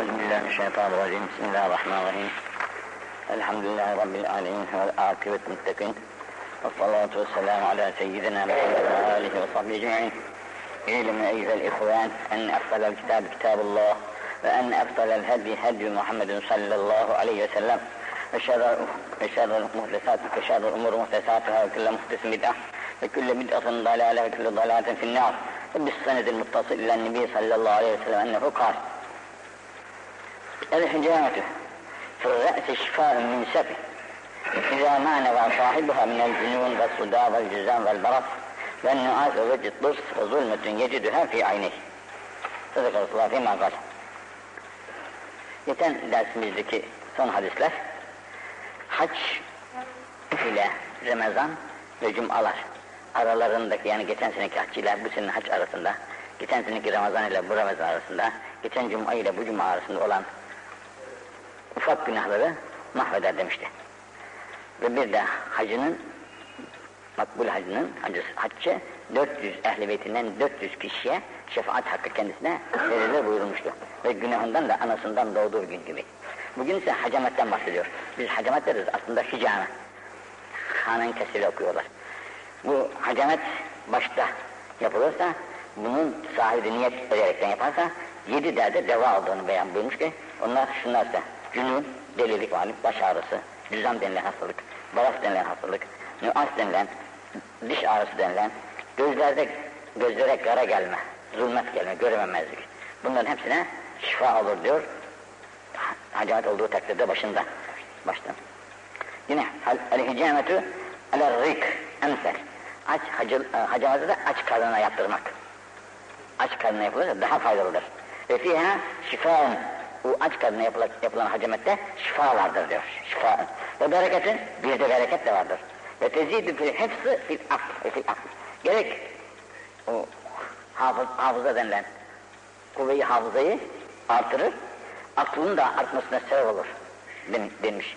أعوذ بالله من الشيطان الرجيم. بسم الله الرحمن الرحيم. الحمد لله رب العالمين والعاقبة المتقين والصلاة والسلام على سيدنا محمد وآله وصحبه أجمعين. اعلم أيها الإخوان أن أفضل الكتاب كتاب الله وأن أفضل الهدي هدي محمد صلى الله عليه وسلم. وشر وشر المحدثات وشر الأمور محدثاتها وكل محدث بدعة وكل بدعة ضلالة وكل ضلالة في النار. وبالسند المتصل إلى النبي صلى الله عليه وسلم أنه قال الحجامة في الرأس شفاء من سفه إذا ما نوى صاحبها من الجنون والصداع والجزام والبرص والنعاس ووجه الضرس وظلمة يجدها في عينيه صدق رسول الله فيما قال Geçen dersimizdeki son hadisler hac ile Ramazan ve Cumalar aralarındaki yani geçen seneki hac ile bu senenin hac arasında, geçen seneki Ramazan ile bu Ramazan arasında, geçen Cuma ile bu Cuma arasında olan ufak günahları mahveder demişti. Ve bir de hacının, makbul hacının, hacı, haccı 400 ehli beytinden 400 kişiye şefaat hakkı kendisine verilir buyurmuştu. Ve günahından da anasından doğduğu gün gibi. Bugün ise hacametten bahsediyor. Biz hacamet deriz aslında hicame. Hanen kesiri okuyorlar. Bu hacamet başta yapılırsa, bunun sahibi niyet ederekten yaparsa, yedi derde deva olduğunu beyan buyurmuş ki, onlar şunlarsa, cünun, delilik var, baş ağrısı, cüzam denilen hastalık, baras denilen hastalık, nüas denilen, diş ağrısı denilen, gözlerde gözlere kara gelme, zulmet gelme, görememezlik. Bunların hepsine şifa olur diyor. Hacamet olduğu takdirde başında. Baştan. Yine el-hicametu el-rik emsel. Aç hacı, hacameti de aç karnına yaptırmak. Aç karnına yapılırsa daha faydalıdır. Ve fiha şifaun. Bu aç karnına yapılan, yapılan hacamette şifa vardır diyor. Şifa. Ve bereketin bir de bereket de vardır. Ve tezidü fil hepsi fil akl. Fil akl. Gerek o hafız, hafıza denilen kuvveyi hafızayı artırır, aklının da artmasına sebep olur demiş.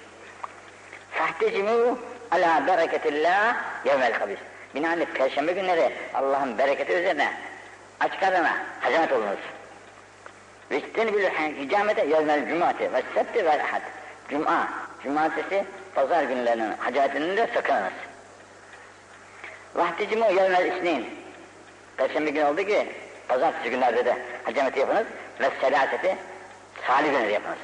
Fahtecimu ala bereketillah yevmel habis. Binaenli perşembe günleri Allah'ın bereketi üzerine aç karnına hacamet olunuz. Ve istenibül hicamete yevmel cumati ve sebti vel ahad. Cuma, cumartesi, pazar günlerinin hacatinin de sakınınız. Vahticimu yevmel isnin. Perşembe günü oldu ki, pazartesi günlerde de hacameti yapınız ve selaseti salih günleri yapınız.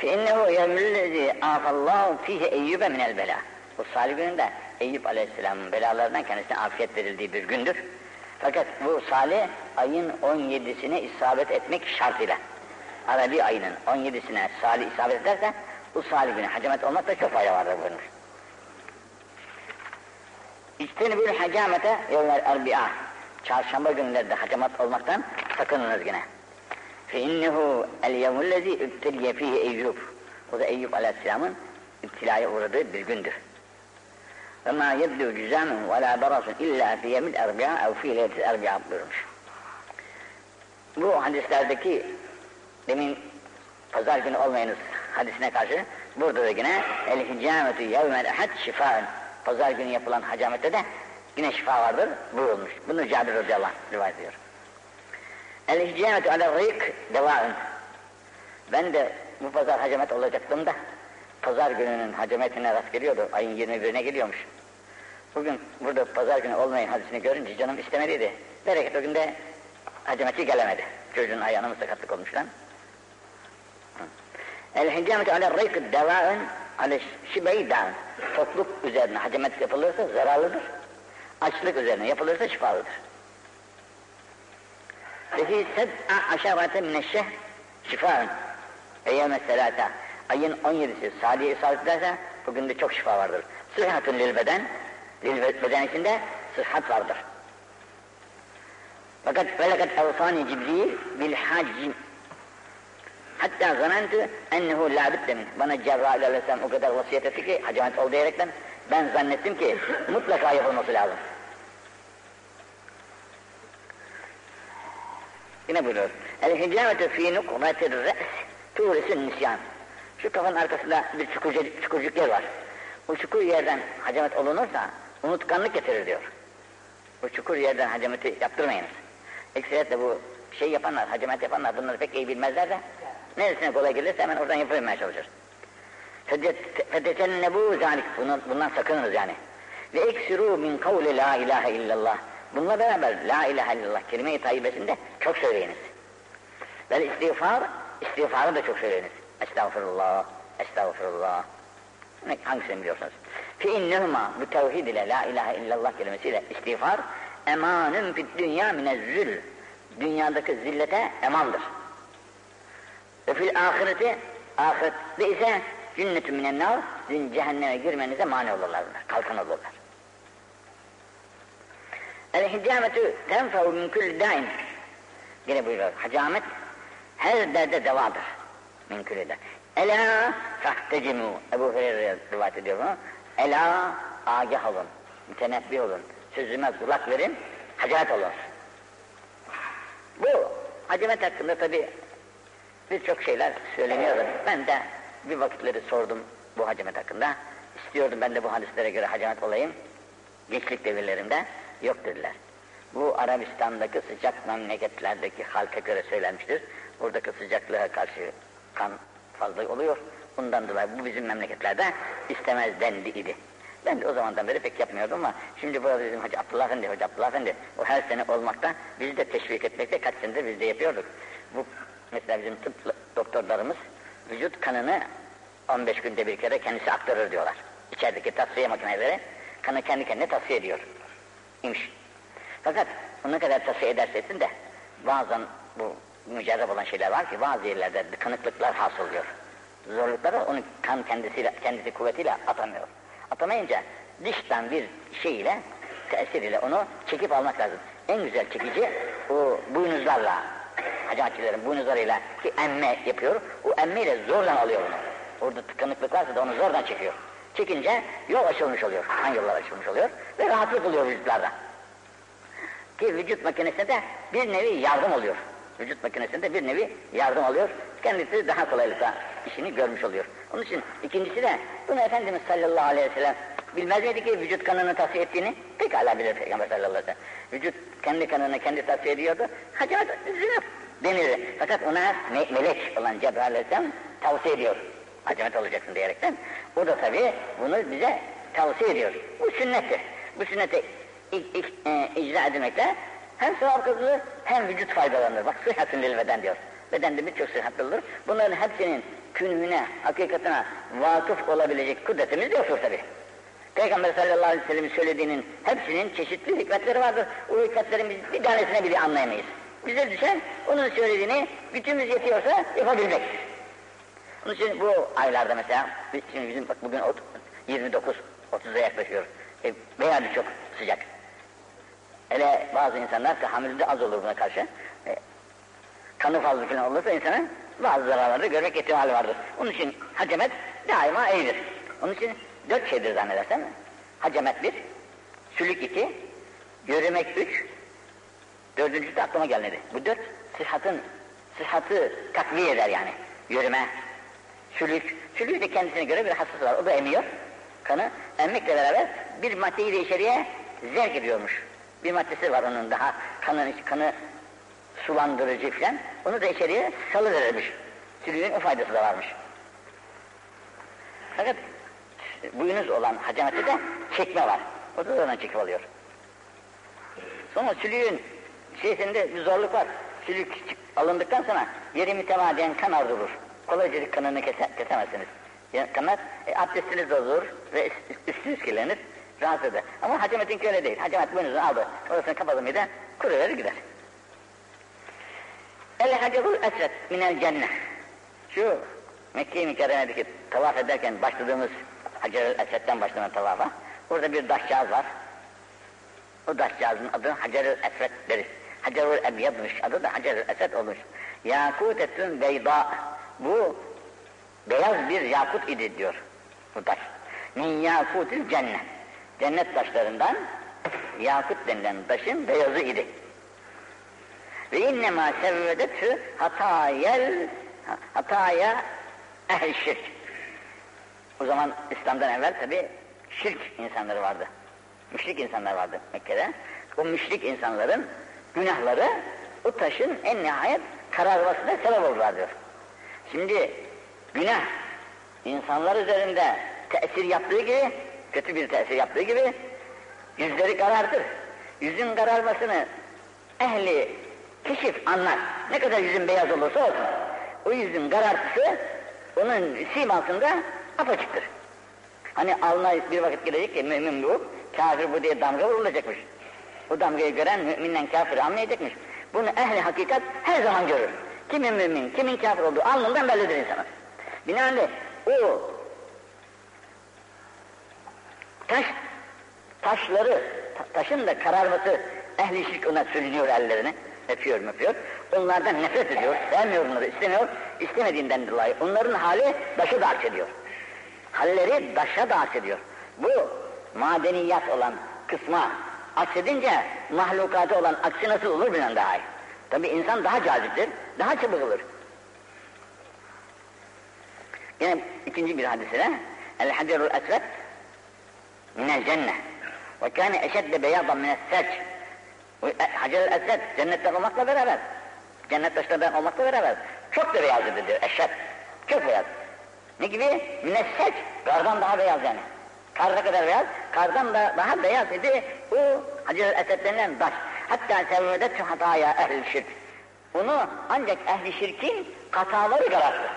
فَاِنَّهُ يَوْمُ الَّذ۪ي آفَ اللّٰهُ ف۪يهِ اَيُّبَ مِنَ الْبَلَى Bu salih gününde Eyüp Aleyhisselam'ın belalarından kendisine afiyet verildiği bir gündür. Fakat bu salih ayın 17'sine isabet etmek şartıyla. Arabi ayının 17'sine salih isabet ederse bu salih günü hacamet olmakta çok fayda vardır buyurmuş. İçtenibül hacamete yevmel erbi'a. Çarşamba günlerde hacamat olmaktan sakınınız yine. Fe innehu el yevmullezi übteliye fihi Eyyub. O da Eyyub aleyhisselamın iptilaya uğradığı bir gündür. Yebdu cüzamun ve la barasun illa fi yemil erbi'a ev fi leyletil erbi'a buyurmuş. Bu hadislerdeki demin pazar günü olmayınız hadisine karşı burada da yine el hicametu yevmel ehad şifaun pazar günü yapılan hacamette de yine şifa vardır buyurulmuş. Bunu Cabir radıyallahu anh rivayet ediyor. El hicametu ala rik devaun. Ben de bu pazar hacamet olacaktım da pazar gününün hacametine rast geliyordu. Ayın 21'ine geliyormuş. Bugün burada pazar günü olmayın hadisini görünce canım istemediydi. Bereket o günde hacameti gelemedi. Çocuğun ayağına mı sakatlık olmuş lan? El hicametu ala rik devaun ala şibeyi dağın. Tokluk üzerine hacamet yapılırsa zararlıdır. Açlık üzerine yapılırsa şifalıdır. Ve fi sed'a aşarate mineşşeh şifaun. Eyyeme selata. Ayın 17'si Sadiye isabet ederse bugün de çok şifa vardır. Sıhhatun lil beden. Lil beden içinde sıhhat vardır. Fakat felekat evsani Cibril bil haccim Hatta zanentu ennehu la budde min. Bana Cebrail aleyhisselam o kadar vasiyet etti ki hacamet ol diyerekten ben zannettim ki mutlaka yapılması lazım. Yine buyuruyor. El hicametu fi nukmatir re's turisin nisyan. Şu kafanın arkasında bir çukurcuk, çukurcuk yer var. Bu çukur yerden hacamet olunursa unutkanlık getirir diyor. Bu çukur yerden hacameti yaptırmayınız. Ekseriyetle bu şey yapanlar, hacamet yapanlar bunları pek iyi bilmezler de neresine kolay gelirse hemen oradan yapıvermeye çalışır. Fetecennebu zalik. Bundan, bundan yani. Ve eksiru min kavli la ilahe illallah. Bununla beraber la ilahe illallah kelime-i tayyibesinde çok söyleyiniz. Ve istiğfar, istiğfarı da çok söyleyiniz. Estağfurullah, estağfurullah. Hangisini biliyorsunuz? Fi innehuma bu tevhid ile la ilahe illallah kelimesiyle istiğfar emanun fid dünya minezzül. Dünyadaki zillete emandır. Ve fil ahireti ahirette ise Cünnetü minen nar, sizin cehenneme girmenize mani olurlar kalkan olurlar. El hicametü tenfe'u min külli daim. Yine buyuruyor, hacamet her derde devadır. Külli daim. Ela fahtecimu. Ebu Hureyre rivayet ediyor bunu. Ela agah olun, mütenebbih olun, sözüme kulak verin, hacamet olun. Bu hacamet hakkında tabi birçok şeyler söyleniyor. Ben de bir vakitleri sordum bu hacamet hakkında. İstiyordum ben de bu hadislere göre hacamet olayım. Gençlik devirlerimde yok dediler. Bu Arabistan'daki sıcak memleketlerdeki halka göre söylenmiştir. Buradaki sıcaklığa karşı kan fazla oluyor. Bundan dolayı bu bizim memleketlerde istemez dendi idi. Ben de o zamandan beri pek yapmıyordum ama şimdi burada bizim Hacı Abdullah Efendi, Hacı Abdullah Efendi o her sene olmakta bizi de teşvik etmekte kaç senedir biz de yapıyorduk. Bu mesela bizim tıp doktorlarımız vücut kanını 15 günde bir kere kendisi aktarır diyorlar. İçerideki tasfiye makineleri kanı kendi kendine tasfiye ediyor. İmiş. Fakat ne kadar tasfiye ederse etsin de bazen bu mücerrep olan şeyler var ki bazı yerlerde tıkanıklıklar hasıl oluyor. Zorlukları onu kan kendisiyle, kendisi kuvvetiyle atamıyor. Atamayınca dıştan bir şeyle, tesiriyle onu çekip almak lazım. En güzel çekici o boynuzlarla, hacamatçilerin boynuzlarıyla ki emme yapıyor. O emmeyle zorla alıyor onu. Orada tıkanıklık varsa da onu zordan çekiyor. Çekince yol açılmış oluyor. Kan yollar açılmış oluyor ve rahatlık oluyor vücutlarda. Ki vücut makinesine de bir nevi yardım oluyor. Vücut makinesinde bir nevi yardım oluyor. Kendisi daha kolaylıkla işini görmüş oluyor. Onun için ikincisi de bunu Efendimiz sallallahu aleyhi ve sellem bilmez miydi ki vücut kanını tavsiye ettiğini? Pekala bilir Peygamber sallallahu aleyhi ve sellem. Vücut kendi kanını kendi tavsiye ediyordu. Hacamet zünüp denir. Fakat ona me melek olan Cebrail aleyhisselam tavsiye ediyor. Hacamet olacaksın diyerekten. O da tabii bunu bize tavsiye ediyor. Bu sünnettir. Bu sünneti e, icra edilmekle hem sevap kazanılır hem vücut faydalanır. Bak sıhhatın lil beden diyor. Bedende birçok sıhhatli olur. Bunların hepsinin künhüne, hakikatine vakıf olabilecek kudretimiz yoktur tabi. Peygamber sallallahu aleyhi ve sellem'in söylediğinin hepsinin çeşitli hikmetleri vardır. O hikmetlerin bir tanesine bile anlayamayız. Bize düşen onun söylediğini gücümüz yetiyorsa yapabilmek. Onun için bu aylarda mesela, şimdi bizim bak bugün 29, 30'a yaklaşıyor. E, veya çok sıcak. Hele bazı insanlar tahammülü az olur buna karşı. E, kanı fazla falan olursa insanın bazı zararları görmek ihtimali vardır. Onun için hacemet daima iyidir. Onun için dört şeydir zannedersem. Hacemet bir, sülük iki, yürümek üç, dördüncüsü de aklıma gelmedi. Bu dört sıhhatın, sıhhatı takviye eder yani. Yürüme, sülük, sülük de kendisine göre bir hassası var. O da emiyor kanı. Emmekle beraber bir maddeyi de içeriye zerk ediyormuş. Bir maddesi var onun daha kanın, kanı sulandırıcı falan. Onu da içeriye salıverirmiş. Sülüğün o faydası da varmış. Fakat buyunuz olan hacamette de çekme var. O da oradan çekip alıyor. Sonra sülüğün şeysinde bir zorluk var. Sülük alındıktan sonra yeri mütemadiyen kan ardılır. Kolayca kanını kese, kesemezsiniz. Yani kanar, e, abdestiniz olur ve üstünüz kirlenir, rahatsız eder. Ama hacametinki öyle değil. Hacamet boynuzunu aldı, orasını kapadı mıydı, kuruverir gider. El hacerul esret minel cennet. Şu Mekke-i Mükerreme'deki tavaf ederken başladığımız Hacer-ül Esved'den başlanan tavafa, orada bir daşcağız var. O daşcağızın adı Hacer-ül Esved deriz. Hacer-ül Ebyad'mış, adı da Hacer-ül Esved olmuş. Yakutetün beyda, bu beyaz bir yakut idi diyor bu taş. Min yakutil cennet. Cennet taşlarından yakut denilen taşın beyazı idi. Ve innemâ sevvedetü hatayel hataya ehl şirk. O zaman İslam'dan evvel tabi şirk insanları vardı. Müşrik insanlar vardı Mekke'de. O müşrik insanların günahları o taşın en nihayet kararmasına sebep olurlar diyor. Şimdi günah insanlar üzerinde tesir yaptığı gibi, kötü bir tesir yaptığı gibi yüzleri karartır. Yüzün kararmasını ehli keşif anlar. Ne kadar yüzün beyaz olursa olsun. O yüzün karartısı onun simasında apaçıktır. Hani alnına bir vakit gelecek ki mümin bu, kafir bu diye damga vurulacakmış. O damgayı gören müminden kafir anlayacakmış. Bunu ehli hakikat her zaman görür. Kimin mümin, kimin kafir olduğu alnından bellidir insana. Binaenaleyh o taş, taşları, taşın da kararması ehli şirk ona sürünüyor ellerini, öpüyor öpüyor. Onlardan nefret ediyor, sevmiyor onları, istemiyor. İstemediğinden dolayı onların hali daşı da ediyor. Halleri daşa da ediyor. Bu madeniyat olan kısma aksedince mahlukatı olan aksi nasıl olur bilen daha iyi. Tabi insan daha caziptir, daha çabuk olur. Yine ikinci bir hadise El hacerul esved cennet ve kâne eşedde beyadan minel seç Hacer-ül Esved cennetten olmakla beraber cennet taşlarından olmakla beraber çok da beyaz diyor eşed çok beyaz ne gibi? Münesseç kardan daha beyaz yani kar ne kadar beyaz kardan da daha beyaz idi o Hacer-ül Esved denilen taş hatta sevvedet hataya ehl şirk onu ancak ehli şirkin hataları kararttı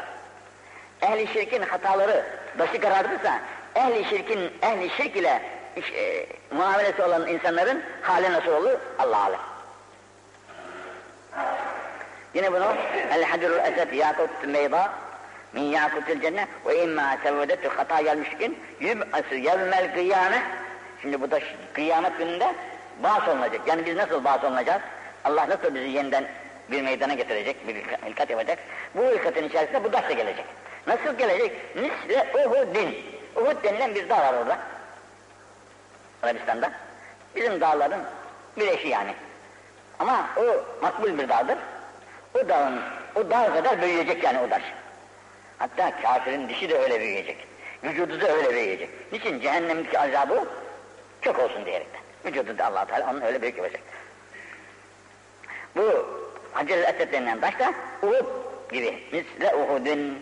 ehli şirkin hataları başı karardıysa ehli şirkin ehli şirk ile e, muamelesi olan insanların hali nasıl olur? Allah alem. Yine bunu el hadirul esed yakut meyda min yakutil cennet ve imma sevvedetu hata gelmişkin yub'asu yevmel kıyame şimdi bu da kıyamet gününde bağış olunacak. Yani biz nasıl bağış olunacağız? Allah nasıl bizi yeniden bir meydana getirecek, bir hilkat yapacak. Bu hilkatın içerisinde bu da gelecek. Nasıl gelecek? Nisle Uhud'in. Uhud denilen bir dağ var orada. Arabistan'da. Bizim dağların bir eşi yani. Ama o makbul bir dağdır. O dağın, o dağ kadar büyüyecek yani o taş. Hatta kafirin dişi de öyle büyüyecek. Vücudu da öyle büyüyecek. Niçin? Cehennemdeki azabı çok olsun diyerekten. Vücudu da allah Teala onun öyle büyük yapacak. Bu Hacer-i Esed denilen taş da Uhud gibi. Misle Uhud'un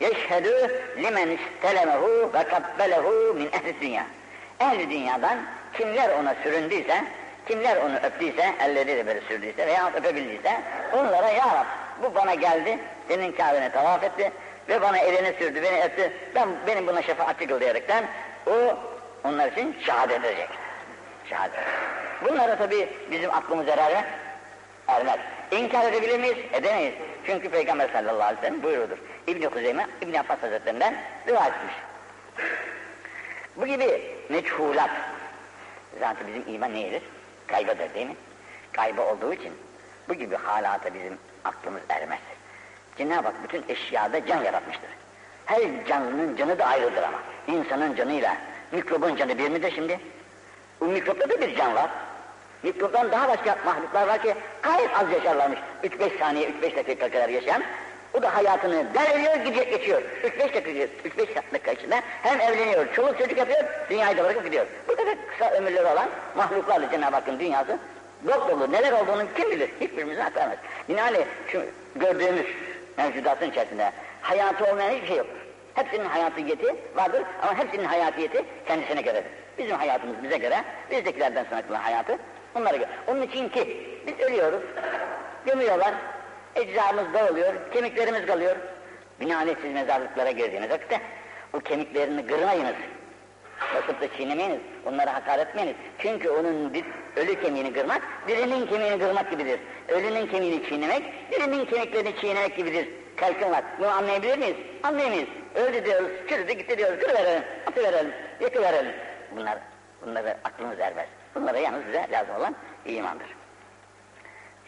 yeşhedü limen istelemehu ve kabbelehu min ehli dünya. Ehli dünyadan kimler ona süründüyse, kimler onu öptüyse, elleri böyle sürdüyse veya öpebildiyse onlara ya Rab bu bana geldi, senin Kabe'ne tavaf etti ve bana elini sürdü, beni öptü, ben, benim buna şefaatçi kıl diyerekten o onlar için şehadet edecek. Şehadet. Bunlara tabi bizim aklımız erer Ermez. İnkar edebilir miyiz? Edemeyiz. Çünkü Peygamber sallallahu aleyhi ve sellem buyurudur. İbn-i Kuzeyme, İbn-i Abbas Hazretlerinden rivayet etmiş. Bu gibi meçhulat, zaten bizim iman neyidir? Kaybadır değil mi? Kayba olduğu için bu gibi halata bizim aklımız ermez. Cenab-ı Hak bütün eşyada can yaratmıştır. Her canlının canı da ayrıdır ama. İnsanın canıyla mikrobun canı bir midir şimdi? Bu mikropta da bir can var. Mikroptan daha başka mahluklar var ki gayet az yaşarlarmış. 3-5 saniye, 3-5 dakika kadar yaşayan. O da hayatını veriyor, gidiyor, geçiyor. 3-5 dakika, 3-5 dakika içinde hem evleniyor, çoluk çocuk yapıyor, dünyayı da bırakıp gidiyor. Bu kadar kısa ömürleri olan mahluklarla Cenab-ı Hakk'ın dünyası dop dolu. Neler olduğunu kim bilir? Hiçbirimizin aklı ermez. Binaenaleyh şu gördüğümüz mevcudatın içerisinde hayatı olmayan hiçbir şey yok. Hepsinin hayatiyeti vardır ama hepsinin hayatiyeti kendisine göredir. Bizim hayatımız bize göre, bizdekilerden sonraki hayatı onlara göre. Onun için ki biz ölüyoruz, gömüyorlar, eczamız dağılıyor, kemiklerimiz kalıyor. Binaenaleyh siz mezarlıklara girdiğiniz vakitte o kemiklerini kırmayınız. Basıp da çiğnemeyiniz, onlara hakaret etmeyiniz. Çünkü onun bir, ölü kemiğini kırmak, birinin kemiğini kırmak gibidir. Ölünün kemiğini çiğnemek, birinin kemiklerini çiğnemek gibidir. Kalkın var. Bunu anlayabilir miyiz? Anlayamayız. Öldü diyoruz, çürüdü gitti diyoruz, kırıverelim, atıverelim, yakıverelim. Bunlar, bunları aklımız ermez. Bunlara yalnız bize lazım olan imandır.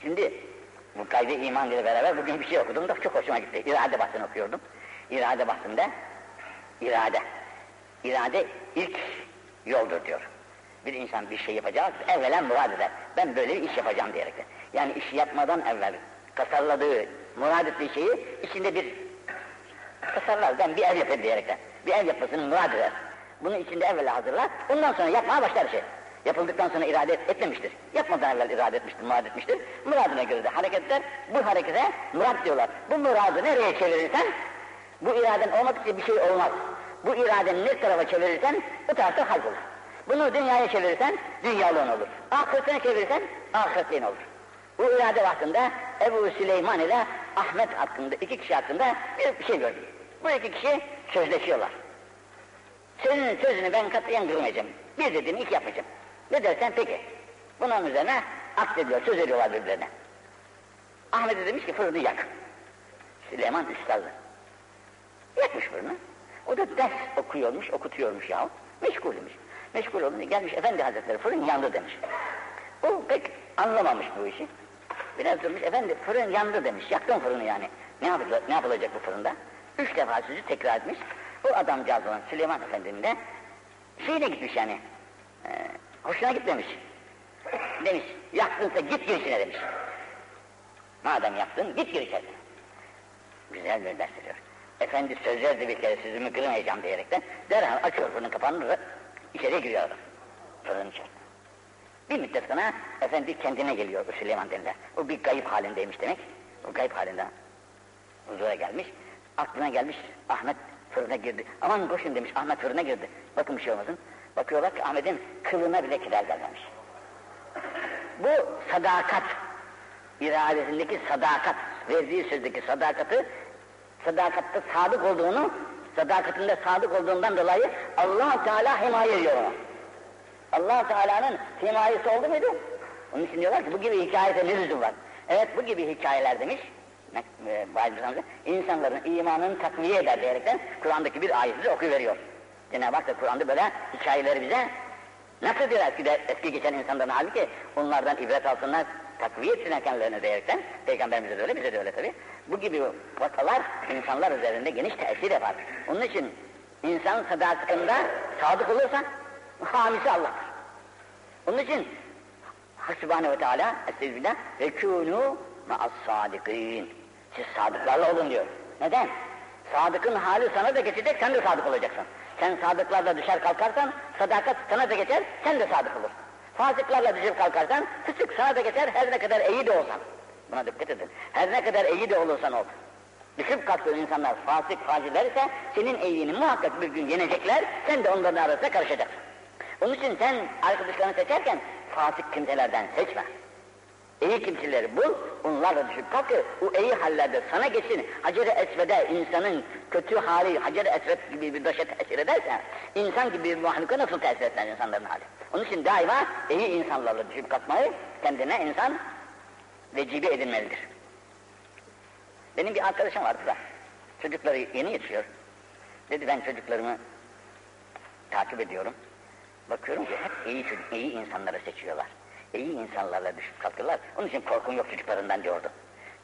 Şimdi bu kaydı iman ile beraber bugün bir şey okudum da çok hoşuma gitti. İrade bahsini okuyordum. İrade bahsinde irade. İrade ilk yoldur diyor. Bir insan bir şey yapacak, evvela murad eder. Ben böyle bir iş yapacağım diyerekten. Yani işi yapmadan evvel tasarladığı, murad ettiği şeyi içinde bir tasarlar. Ben bir ev yapayım diyerekten. Bir ev yapmasını murad eder. Bunu içinde evvela hazırlar, ondan sonra yapmaya başlar şey. Yapıldıktan sonra irade etmemiştir. Yapmadan evvel irade etmiştir, murad etmiştir. Muradına göre de hareketler, bu harekete murad diyorlar. Bu muradı nereye çevirirsen, bu iraden olmadıkça bir şey olmaz. Bu iradeni ne tarafa çevirirsen, bu tarafta hal olur. Bunu dünyaya çevirirsen, dünyalığın olur. Ahiretine çevirirsen, ahiretliğin olur. Bu irade hakkında Ebu Süleyman ile Ahmet hakkında, iki kişi hakkında bir şey gördüm. Bu iki kişi sözleşiyorlar. Senin sözünü ben katiyen kırmayacağım. Bir dediğini iki yapacağım. Ne dersen peki. Bunun üzerine aksediyor, söz ediyorlar birbirlerine. Ahmet'e demiş ki fırını yak. Süleyman üstadı. Yakmış fırını. O da ders okuyormuş, okutuyormuş yahu. Meşgulmüş. Meşgul olunca gelmiş efendi hazretleri fırın yandı demiş. O pek anlamamış bu işi. Biraz durmuş efendi fırın yandı demiş. Yaktın fırını yani. Ne, yapılacak, ne yapılacak bu fırında? Üç defa sözü tekrar etmiş. Bu adamcağız olan Süleyman Efendi'nin de şeyine gitmiş yani. E, hoşuna gitmemiş. Demiş yaktınsa git girişine demiş. Madem yaktın git gir içeri. Güzel bir ders veriyor. Efendi söz verdi bir kere sözümü kırmayacağım diyerekten derhal açıyor fırının kapağını içeriye giriyor adam. Fırının içerisine. Bir müddet sonra efendi kendine geliyor o Süleyman denilen. O bir kayıp halindeymiş demek. O kayıp halinden huzura gelmiş. Aklına gelmiş Ahmet fırına girdi. Aman koşun demiş Ahmet fırına girdi. Bakın bir şey olmasın. Bakıyorlar ki Ahmet'in kılına bile keder gelmemiş. Bu sadakat, iradesindeki sadakat, verdiği sözdeki sadakati, sadakatte sadık olduğunu, sadakatinde sadık olduğundan dolayı allah Teala himaye ediyor ona. allah Teala'nın himayesi oldu muydu? Onun için diyorlar ki bu gibi hikayete ne lüzum var? Evet bu gibi hikayeler demiş, bazı insanların imanını takviye eder diyerekten Kur'an'daki bir ayeti okuyuveriyor. Cenab-ı Hak da Kur'an'da böyle hikayeleri bize nasıl diyor eski, eski geçen insanların halbuki onlardan ibret alsınlar, takviye etsinler kendilerine diyerekten Peygamberimize de öyle, bize de öyle tabi. Bu gibi vakalar insanlar üzerinde geniş tesir yapar. Onun için insan sadakatinde sadık olursa hamisi Allah'tır. Onun için Hak ve Teala Estağfirullah ve kûnû ma'as sadikin. Siz sadıklarla olun diyor. Neden? Sadıkın hali sana da geçecek, sen de sadık olacaksın. Sen sadıklarla düşer kalkarsan, sadakat sana da geçer, sen de sadık olursun. Fasıklarla düşüp kalkarsan, fısık sana da geçer, her ne kadar iyi de olsan. Buna dikkat edin. Her ne kadar iyi de olursan ol. Düşüp kalktığın insanlar fasık, faciler ise senin iyiliğini muhakkak bir gün yenecekler, sen de onların arasında karışacaksın. Onun için sen arkadaşlarını seçerken fasık kimselerden seçme. İyi kimseleri bul, onlarla düşüp ki o iyi hallerde sana geçsin. Hacer-i Esved'e insanın kötü hali Hacer-i Esved gibi bir daşa tesir ederse, insan gibi bir mahluka nasıl tesir etmez insanların hali? Onun için daima iyi insanlarla düşüp kalkmayı kendine insan vecibe edinmelidir. Benim bir arkadaşım vardı da, çocukları yeni yetişiyor. Dedi ben çocuklarımı takip ediyorum. Bakıyorum ki hep iyi, iyi insanları seçiyorlar iyi insanlarla düşüp kalkıyorlar. Onun için korkum yok çocuklarından diyordu.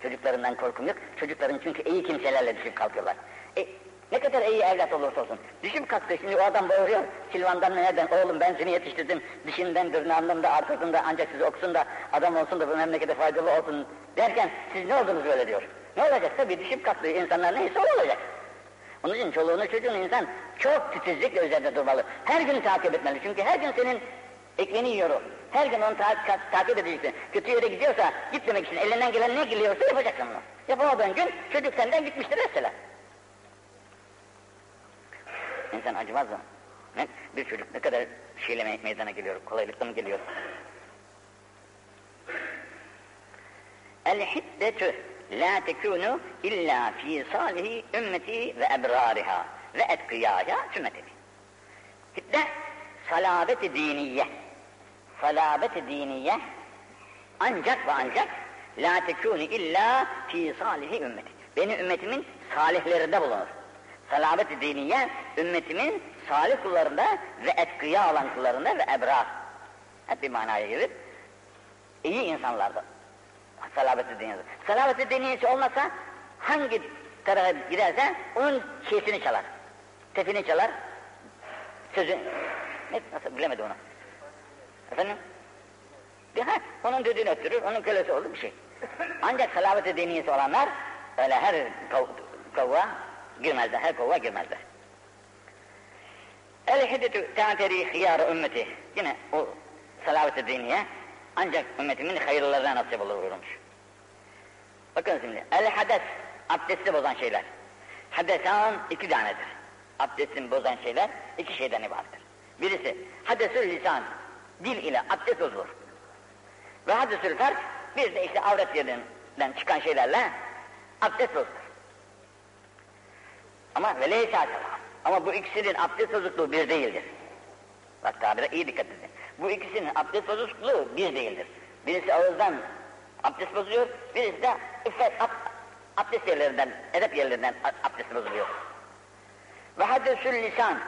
Çocuklarından korkum yok. Çocukların çünkü iyi kimselerle düşüp kalkıyorlar. E, ne kadar iyi evlat olursa olsun. Düşüp kalktı şimdi o adam bağırıyor. Silvan'dan nereden? Oğlum ben seni yetiştirdim. Dişinden, dırnağından da da ancak sizi okusun da adam olsun da bu memlekete faydalı olsun derken siz ne oldunuz böyle diyor. Ne olacak? Tabii düşüp kalktığı insanlar neyse o olacak. Onun için çoluğunu çocuğunu insan çok titizlikle üzerinde durmalı. Her gün takip etmeli. Çünkü her gün senin ekmeğini yiyor o. Her gün onu ta ta takip edeceksin. Kötü yere gidiyorsa gitmemek için elinden gelen ne geliyorsa yapacaksın bunu. Yapamadığın gün çocuk senden gitmiştir mesela. İnsan acımaz mı? Ne? Bir çocuk ne kadar şeyle meydana geliyor, kolaylıkla mı geliyor? El hiddetü la tekunu illa fi salihi ümmeti ve ebrariha ve etkiyaya sünneti. Hiddet salabeti diniye salabet diniye ancak ve ancak la tekûni illa fi salihi ümmeti. Benim ümmetimin salihlerinde bulunur. Salabet diniye ümmetimin salih kullarında ve etkıya olan kullarında ve ebrar. Hep bir manaya gelir. İyi insanlarda. Salabet-i diniyesi. Salabet-i diniyesi olmasa hangi tarafa giderse onun şeysini çalar. Tefini çalar. Sözü, ne, nasıl bilemedi onu. Efendim? Ha, onun dediğini öttürür, onun kölesi olur bir şey. Ancak salaveti diniyesi olanlar öyle her kov, kova girmezler, her kova girmezler. El hiddetü te'ateri hıyarı ümmeti. Yine o salavat-ı diniye ancak ümmetimin hayırlarına nasip olur buyurmuş. Bakın şimdi, el hades, abdesti bozan şeyler. Hadesan iki tanedir. Abdestini bozan şeyler iki şeyden ibarettir. Birisi hadesül lisan, dil ile abdest bozulur. Ve hadesül fark, bir de işte avret yerinden çıkan şeylerle abdest bozulur. Ama veleysa ama bu ikisinin abdest bozukluğu bir değildir. Bak tabire iyi dikkat edin. Bu ikisinin abdest bozukluğu bir değildir. Birisi ağızdan abdest bozuyor, birisi de iffet, ab, abdest yerlerinden, edep yerlerinden abdest bozuluyor. Ve hadesül lisan,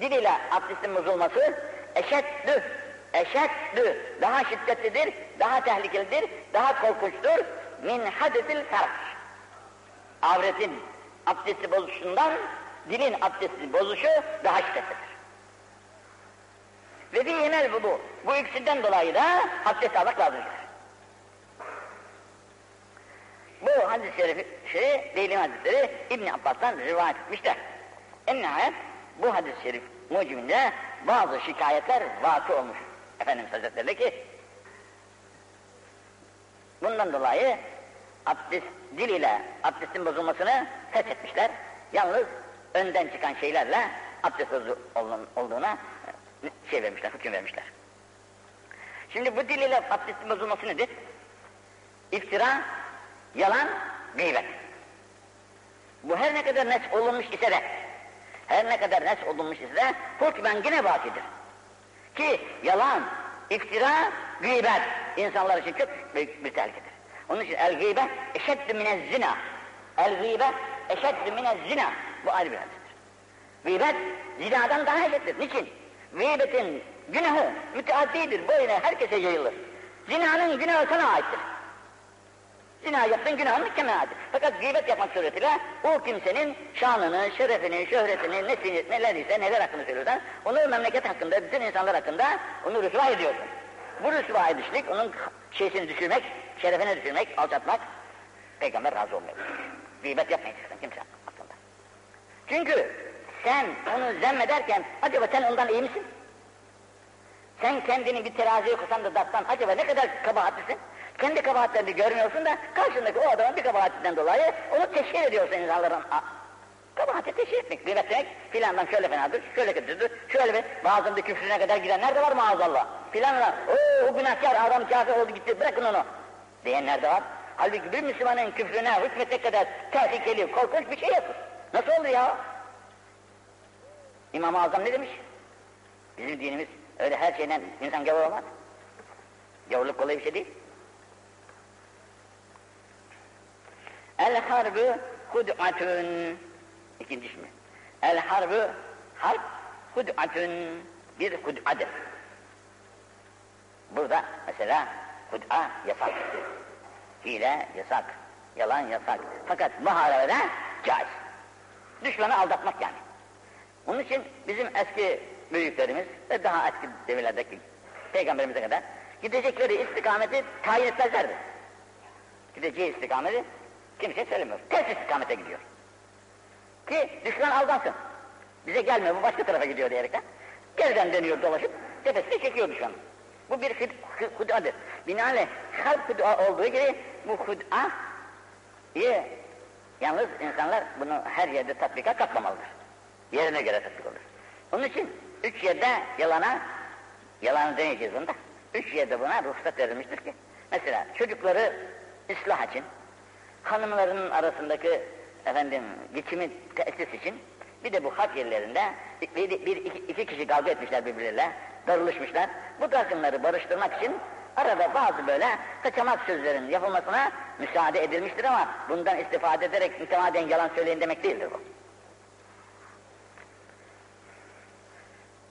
dil ile abdestin bozulması eşeddü, eşeddü, daha şiddetlidir, daha tehlikelidir, daha korkunçtur. Min hadesil fark. Avretin abdesti bozuşundan dilin abdesti bozuşu daha şiddetlidir. Ve bir yemel bu. Bu ikisinden dolayı da abdest almak lazımdır. Bu hadis-i şerifi, şey, değilim hadisleri İbn Abbas'tan rivayet etmişler. En nihayet bu hadis-i şerif mucibinde bazı şikayetler vakı olmuş. Efendimiz Hazretleri ki bundan dolayı abdest, dil ile abdestin bozulmasını feshetmişler. Yalnız önden çıkan şeylerle abdest olduğuna şey vermişler, hüküm vermişler. Şimdi bu dil ile abdestin bozulması nedir? İftira, yalan, gıybet. Bu her ne kadar nes olunmuş ise de, her ne kadar nes olunmuş ise de hükmen yine bakidir. Ki yalan, iftira, gıybet insanlar için çok büyük bir tehlikedir. Onun için el gıybet eşeddü minez zina. El gıybet eşeddü minez zina. Bu ayrı bir hadistir. Gıybet zinadan daha eşittir. Niçin? Gıybetin günahı müteaddidir. Boyuna herkese yayılır. Zinanın günahı sana aittir. Zina yaptığın günahın kendine aittir. Fakat gıybet yapmak suretiyle o kimsenin şanını, şerefini, şöhretini, nesini, neler ise neler hakkında söylüyorsan onu memleket hakkında, bütün insanlar hakkında onu rüsva ediyorsun. Bu rüsva edişlik, onun şeysini düşürmek, şerefini düşürmek, alçatmak, peygamber razı olmuyor. Gıybet yapmayacaksın kimse aslında. Çünkü sen onu zemmederken acaba sen ondan iyi misin? Sen kendini bir teraziye koysan da dartsan acaba ne kadar kabahatlisin? Kendi kabahatlerini görmüyorsun da karşındaki o adamın bir kabahatinden dolayı onu teşhir ediyorsun insanların. Kabahati teşhir etmek, gıybet demek filandan şöyle fenadır, şöyle kötüdür, şöyle bir bazında küfrüne kadar gidenler de var maazallah. Filanlar, ooo o günahkar adam kafir oldu gitti bırakın onu diyenler de var. Halbuki bir Müslümanın küfrüne hükmetmek kadar tehlikeli, korkunç bir şey yoktur. Nasıl olur ya? İmam-ı Azam ne demiş? Bizim dinimiz öyle her şeyden insan gavur olmaz. Gavurluk kolay bir şey değil. El harbu hud'atun ikinci ismi. El harbu harp hud'atun bir hud'adır. Burada mesela hud'a yasak. Hile yasak. Yalan yasak. Fakat muharebe caiz. Düşmanı aldatmak yani. Onun için bizim eski büyüklerimiz ve daha eski devirlerdeki peygamberimize kadar gidecekleri istikameti tayin etmezlerdi. Gideceği istikameti kimse söylemiyor. Ters istikamete gidiyor. Ki düşman aldansın. Bize gelmiyor, bu başka tarafa gidiyor diyerekten. Geriden dönüyor dolaşıp tepesine çekiyor düşmanı. Bu bir hud'adır. Binaenaleyh kalp hud'a olduğu gibi bu hud'a. Yalnız insanlar bunu her yerde tatbika katmamalıdır. Yerine göre tatbik olur. Onun için üç yerde yalana, yalan demeyeceğiz bunda. Üç yerde buna ruhsat verilmiştir ki. Mesela çocukları ıslah için, hanımlarının arasındaki efendim geçimi tesis için bir de bu harp yerlerinde bir, bir iki, iki kişi kavga etmişler birbirleriyle, darılışmışlar. Bu takımları barıştırmak için arada bazı böyle kaçamak sözlerin yapılmasına müsaade edilmiştir ama bundan istifade ederek mütemadiyen yalan söyleyin demek değildir bu.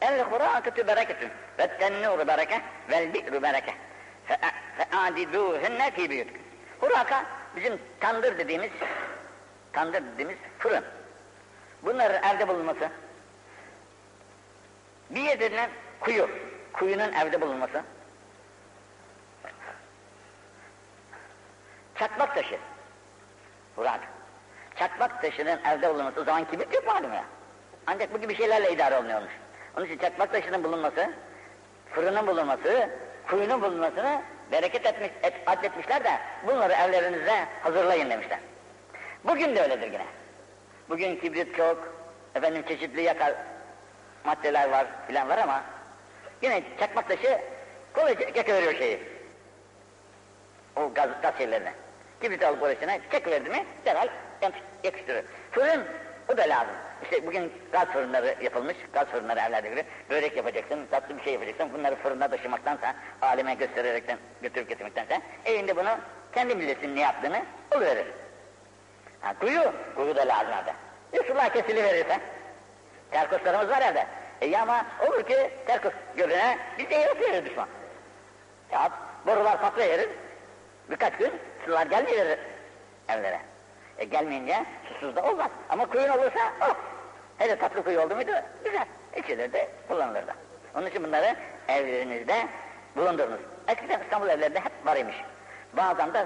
El hurakatü bereketün ve tennûru bereke vel bi'ru bereke fe'adidûhünne fî büyütkün. Huraka bizim tandır dediğimiz tandır dediğimiz fırın. Bunların evde bulunması bir yerinden kuyu, kuyunun evde bulunması çakmak taşı Hurak. Çakmak taşının evde bulunması o zaman kibrit yok malum ya. Ancak bu gibi şeylerle idare olunuyormuş. Onun için çakmak taşının bulunması, fırının bulunması kuyunun bulunmasını bereket etmiş, et, atletmişler de bunları evlerinize hazırlayın demişler. Bugün de öyledir yine. Bugün kibrit çok, efendim çeşitli yakar maddeler var filan var ama yine çakmak taşı kolayca yakıveriyor şeyi. O gaz, gaz şeylerini. Kibrit alıp orasına çekiverdi mi derhal yakıştırır. Fırın o da lazım. İşte bugün gaz fırınları yapılmış, gaz fırınları evlerde gibi börek yapacaksın, tatlı bir şey yapacaksın, bunları fırında taşımaktansa, aleme göstererekten, götürüp getirmektense, evinde bunu kendi bilirsin ne yaptığını oluverir. Ha, kuyu, kuyu da lazım. E sular kesiliverirse, terkoslarımız var evde. E ama olur ki terkos görüne biz de yaratıyoruz düşman. Ya borular patlayıverir, birkaç gün sular gelmiyor evlere. E gelmeyince susuz da olmaz. Ama kuyun olursa oh! Hele tatlı kuyu oldu muydu güzel. İçilir de kullanılır da. Onun için bunları evlerinizde bulundurunuz. Eskiden İstanbul evlerinde hep var imiş. Bazen de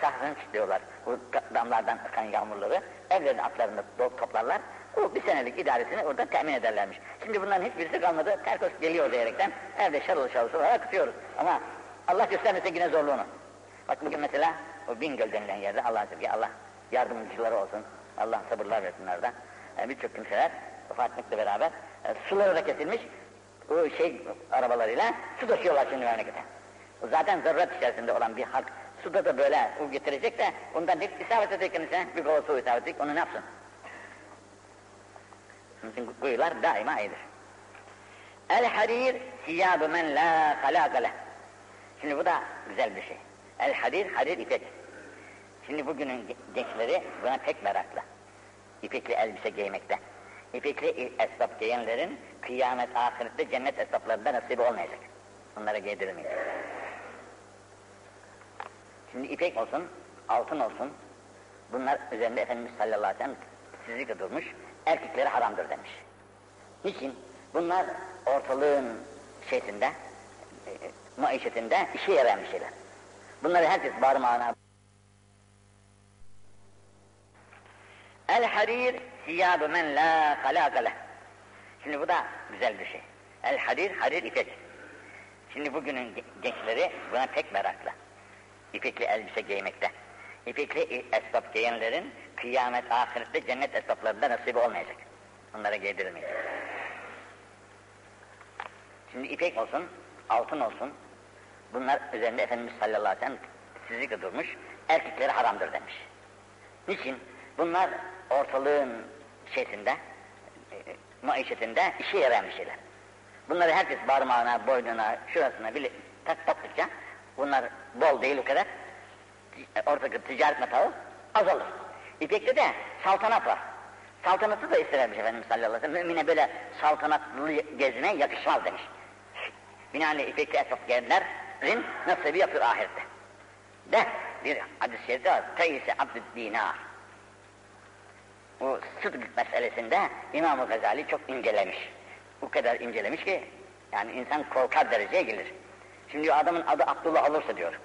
sahrınç diyorlar. Bu damlardan akan yağmurları evlerin atlarında toplarlar. O bir senelik idaresini orada temin ederlermiş. Şimdi bunların hiçbirisi kalmadı. Terkos geliyor diyerekten evde şarıl şarıl olarak tutuyoruz. Ama Allah göstermesin yine zorluğunu. Bak bugün mesela o Bingöl denilen yerde Allah'a sevgi Allah yardımcıları olsun. Allah sabırlar versin orada. Yani Birçok kimseler vefat etmekle beraber e, suları da kesilmiş. O şey arabalarıyla su taşıyorlar şimdi memlekete. Zaten zaruret içerisinde olan bir halk suda da böyle o getirecek de ondan bir isabet edecek kendisine bir kova su isabet edecek onu ne yapsın? Çünkü kuyular daima iyidir. El harir siyabı men la halaka Şimdi bu da güzel bir şey. El harir, harir ipek. Şimdi bugünün gençleri buna pek meraklı. İpekli elbise giymekte. İpekli esnaf giyenlerin kıyamet ahirette cennet esnaflarında nasibi olmayacak. Onlara giydirilmeyecek. Şimdi ipek olsun, altın olsun, bunlar üzerinde Efendimiz sallallahu aleyhi ve sellem sizlikle durmuş, erkeklere haramdır demiş. Niçin? Bunlar ortalığın şeysinde, e, maişetinde işe yarayan bir şeyler. Bunları herkes parmağına El harir siyabı men la halaka leh. Şimdi bu da güzel bir şey. El harir, harir ipek. Şimdi bugünün gençleri buna pek meraklı. İpekli elbise giymekte. İpekli esnaf giyenlerin kıyamet ahirette cennet esnaflarında nasibi olmayacak. Onlara giydirilmeyecek. Şimdi ipek olsun, altın olsun, bunlar üzerinde Efendimiz sallallahu aleyhi ve sellem sizlikle durmuş, erkeklere haramdır demiş. Niçin? Bunlar ortalığın şeysinde, e, maişetinde işe yarayan bir şeyler. Bunları herkes parmağına, boynuna, şurasına bile tak taktıkça bunlar bol değil o kadar. Ortadaki ticaret metalı azalır. İpekte de saltanat var. Saltanatı da istermiş Efendimiz sallallahu aleyhi ve sellem. Mümine böyle saltanatlı gezine yakışmaz demiş. Binaenli ipekli esnaf gelenlerin nasibi yapıyor ahirette. De bir hadis-i şerifte var. Teyse abdü dinar. Bu sıdk meselesinde İmam-ı Gazali çok incelemiş. Bu kadar incelemiş ki yani insan korkar dereceye gelir. Şimdi adamın adı Abdullah olursa diyor.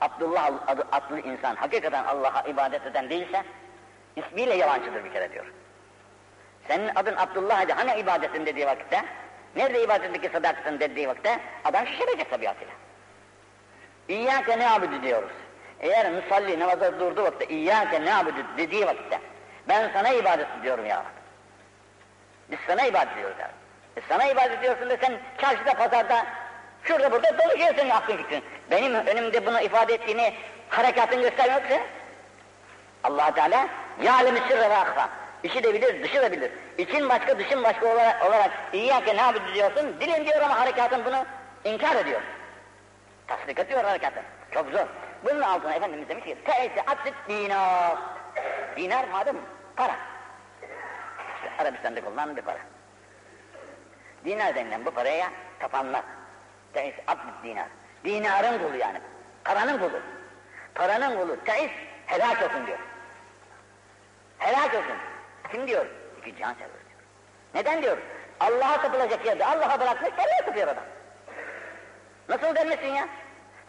Abdullah adı adlı insan hakikaten Allah'a ibadet eden değilse ismiyle yalancıdır bir kere diyor. Senin adın Abdullah idi hani ibadetin dediği vakitte nerede ibadetindeki sadakatin dediği vakitte adam şişirecek tabiatıyla. İyyâke ne abudu diyoruz. Eğer musalli namaza durduğu vakitte İyyâke ne abudu dediği vakitte ben sana ibadet ediyorum ya Rabbi. Biz sana ibadet ediyoruz ya e sana ibadet ediyorsun da sen çarşıda, pazarda, şurada burada dolaşıyorsun aklın fikrin. Benim önümde bunu ifade ettiğini, harekatını göstermiyor ki. allah Teala yâlemi sırrı ve akfa. İçi de bilir, dışı da bilir. İçin başka, dışın başka olarak, olarak İyyâke ne yapıyorsun diyorsun, dilin diyor ama harekatın bunu inkar ediyor. Tasdik ediyor harekatın. Çok zor. Bunun altına Efendimiz demiş ki, Te'esi atsit dinar. Dinar madem para. İşte Arabistan'da kullanılan bir para. Dinar denilen bu paraya tapanlar. Teis abd dinar. Dinarın kulu yani. Paranın kulu. Paranın kulu. Teis helak olsun diyor. Helak olsun. Kim diyor? İki can sever diyor. Neden diyor? Allah'a tapılacak yerde Allah'a bırakmış nereye tapıyor adam? Nasıl denmesin ya?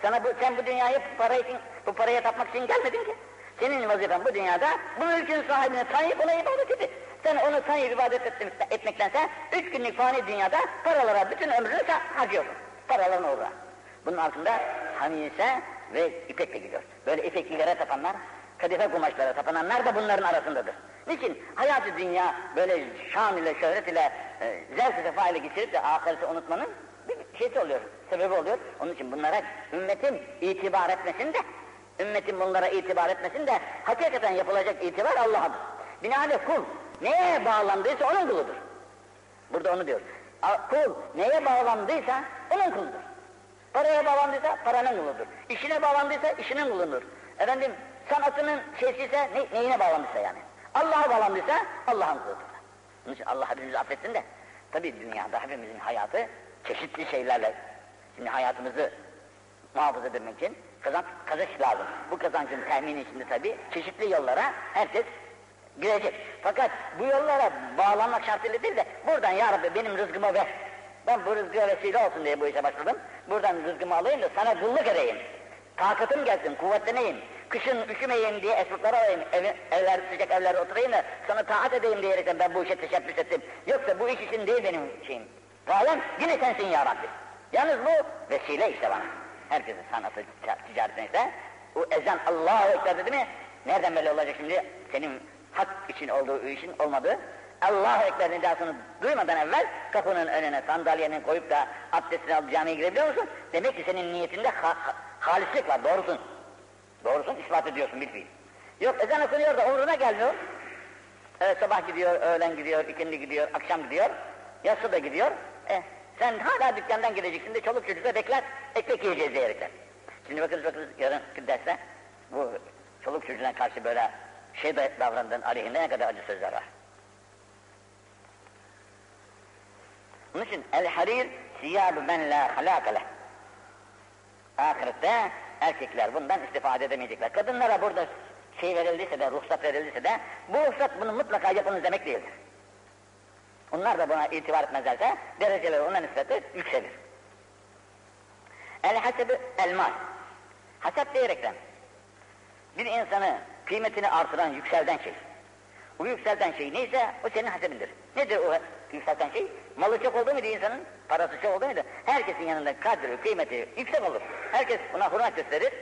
Sana bu, sen bu dünyayı para için, bu paraya tapmak için gelmedin ki. Senin vazifen bu dünyada bu mülkün sahibine tanıyıp ona ibadet edin. Sen onu tanıyıp ibadet etmektense üç günlük fani dünyada paralara bütün ömrünü harcıyorsun. Paraların uğruna. Bunun altında hamise ve ipekle gidiyor. Böyle ipeklilere tapanlar, kadife kumaşlara tapananlar da bunların arasındadır. Niçin? Hayatı dünya böyle şan ile, şöhret ile, e, zevk sefa ile geçirip de ahireti unutmanın bir şeysi oluyor, sebebi oluyor. Onun için bunlara ümmetin itibar etmesin de, ümmetin bunlara itibar etmesin de, hakikaten yapılacak itibar Allah'adır. Binaenaleyh kul neye bağlandıysa onun kuludur. Burada onu diyor. Kul neye bağlandıysa onun kuludur. Paraya bağlandıysa paranın kuludur. İşine bağlandıysa işinin kuludur. Efendim sanatının şeysiyse ne, neyine bağlandıysa yani. Allah'a bağlandıysa Allah'ın kuludur. Onun için Allah hepimizi affetsin de. Tabi dünyada hepimizin hayatı çeşitli şeylerle. Şimdi hayatımızı muhafaza edebilmek için kazanç, kazanç lazım. Bu kazancın temini içinde tabi çeşitli yollara herkes girecek. Fakat bu yollara bağlanmak şartıyla değil de buradan ya Rabbi benim rızkımı ver. Ben bu rızkıya vesile olsun diye bu işe başladım. Buradan rızkımı alayım da sana kulluk edeyim. Takatım gelsin, kuvvetleneyim. Kışın üşümeyeyim diye esnaflara alayım, ev, evler, sıcak evlerde oturayım da sana taat edeyim diyerekten ben bu işe teşebbüs ettim. Yoksa bu iş için değil benim şeyim. Gayem yine sensin ya Rabbi. Yalnız bu vesile işte bana. Herkesin sanatı, ticareti neyse. Bu ezan Allahu Ekber dedi mi? Nereden belli olacak şimdi? Senin hak için olduğu işin olmadığı. Allahu Ekber nidasını duymadan evvel kapının önüne sandalyenin koyup da abdestini alıp camiye girebiliyor musun? Demek ki senin niyetinde ha, ha, halislik var, doğrusun. Doğrusun, ispat ediyorsun bir. Yok ezan okunuyor da umruna gelmiyor. Evet, sabah gidiyor, öğlen gidiyor, ikindi gidiyor, akşam gidiyor. Yatsı da gidiyor. Eh, sen hala dükkandan gideceksin de çoluk çocukla bekler, ekmek yiyeceğiz diyerekten. Şimdi bakınız bakınız yarınki derste bu çoluk çocuğuna karşı böyle şey davrandığın aleyhinde ne kadar acı sözler var. Onun için el harir siyâbu men la halâke leh. Ahirette erkekler bundan istifade edemeyecekler. Kadınlara burada şey verildiyse de, ruhsat verildiyse de, bu ruhsat bunu mutlaka yapınız demek değildir. Onlar da buna itibar etmezlerse, dereceleri ona nispeti yükselir. El hasebi el mal. Haset diyerekten, bir insanı kıymetini artıran, yükselten şey. O yükselten şey neyse o senin hasebindir. Nedir o yükselten şey? Malı çok oldu muydu insanın? Parası çok oldu muydu? Herkesin yanında kadri, kıymeti yüksek olur. Herkes buna hürmet gösterir.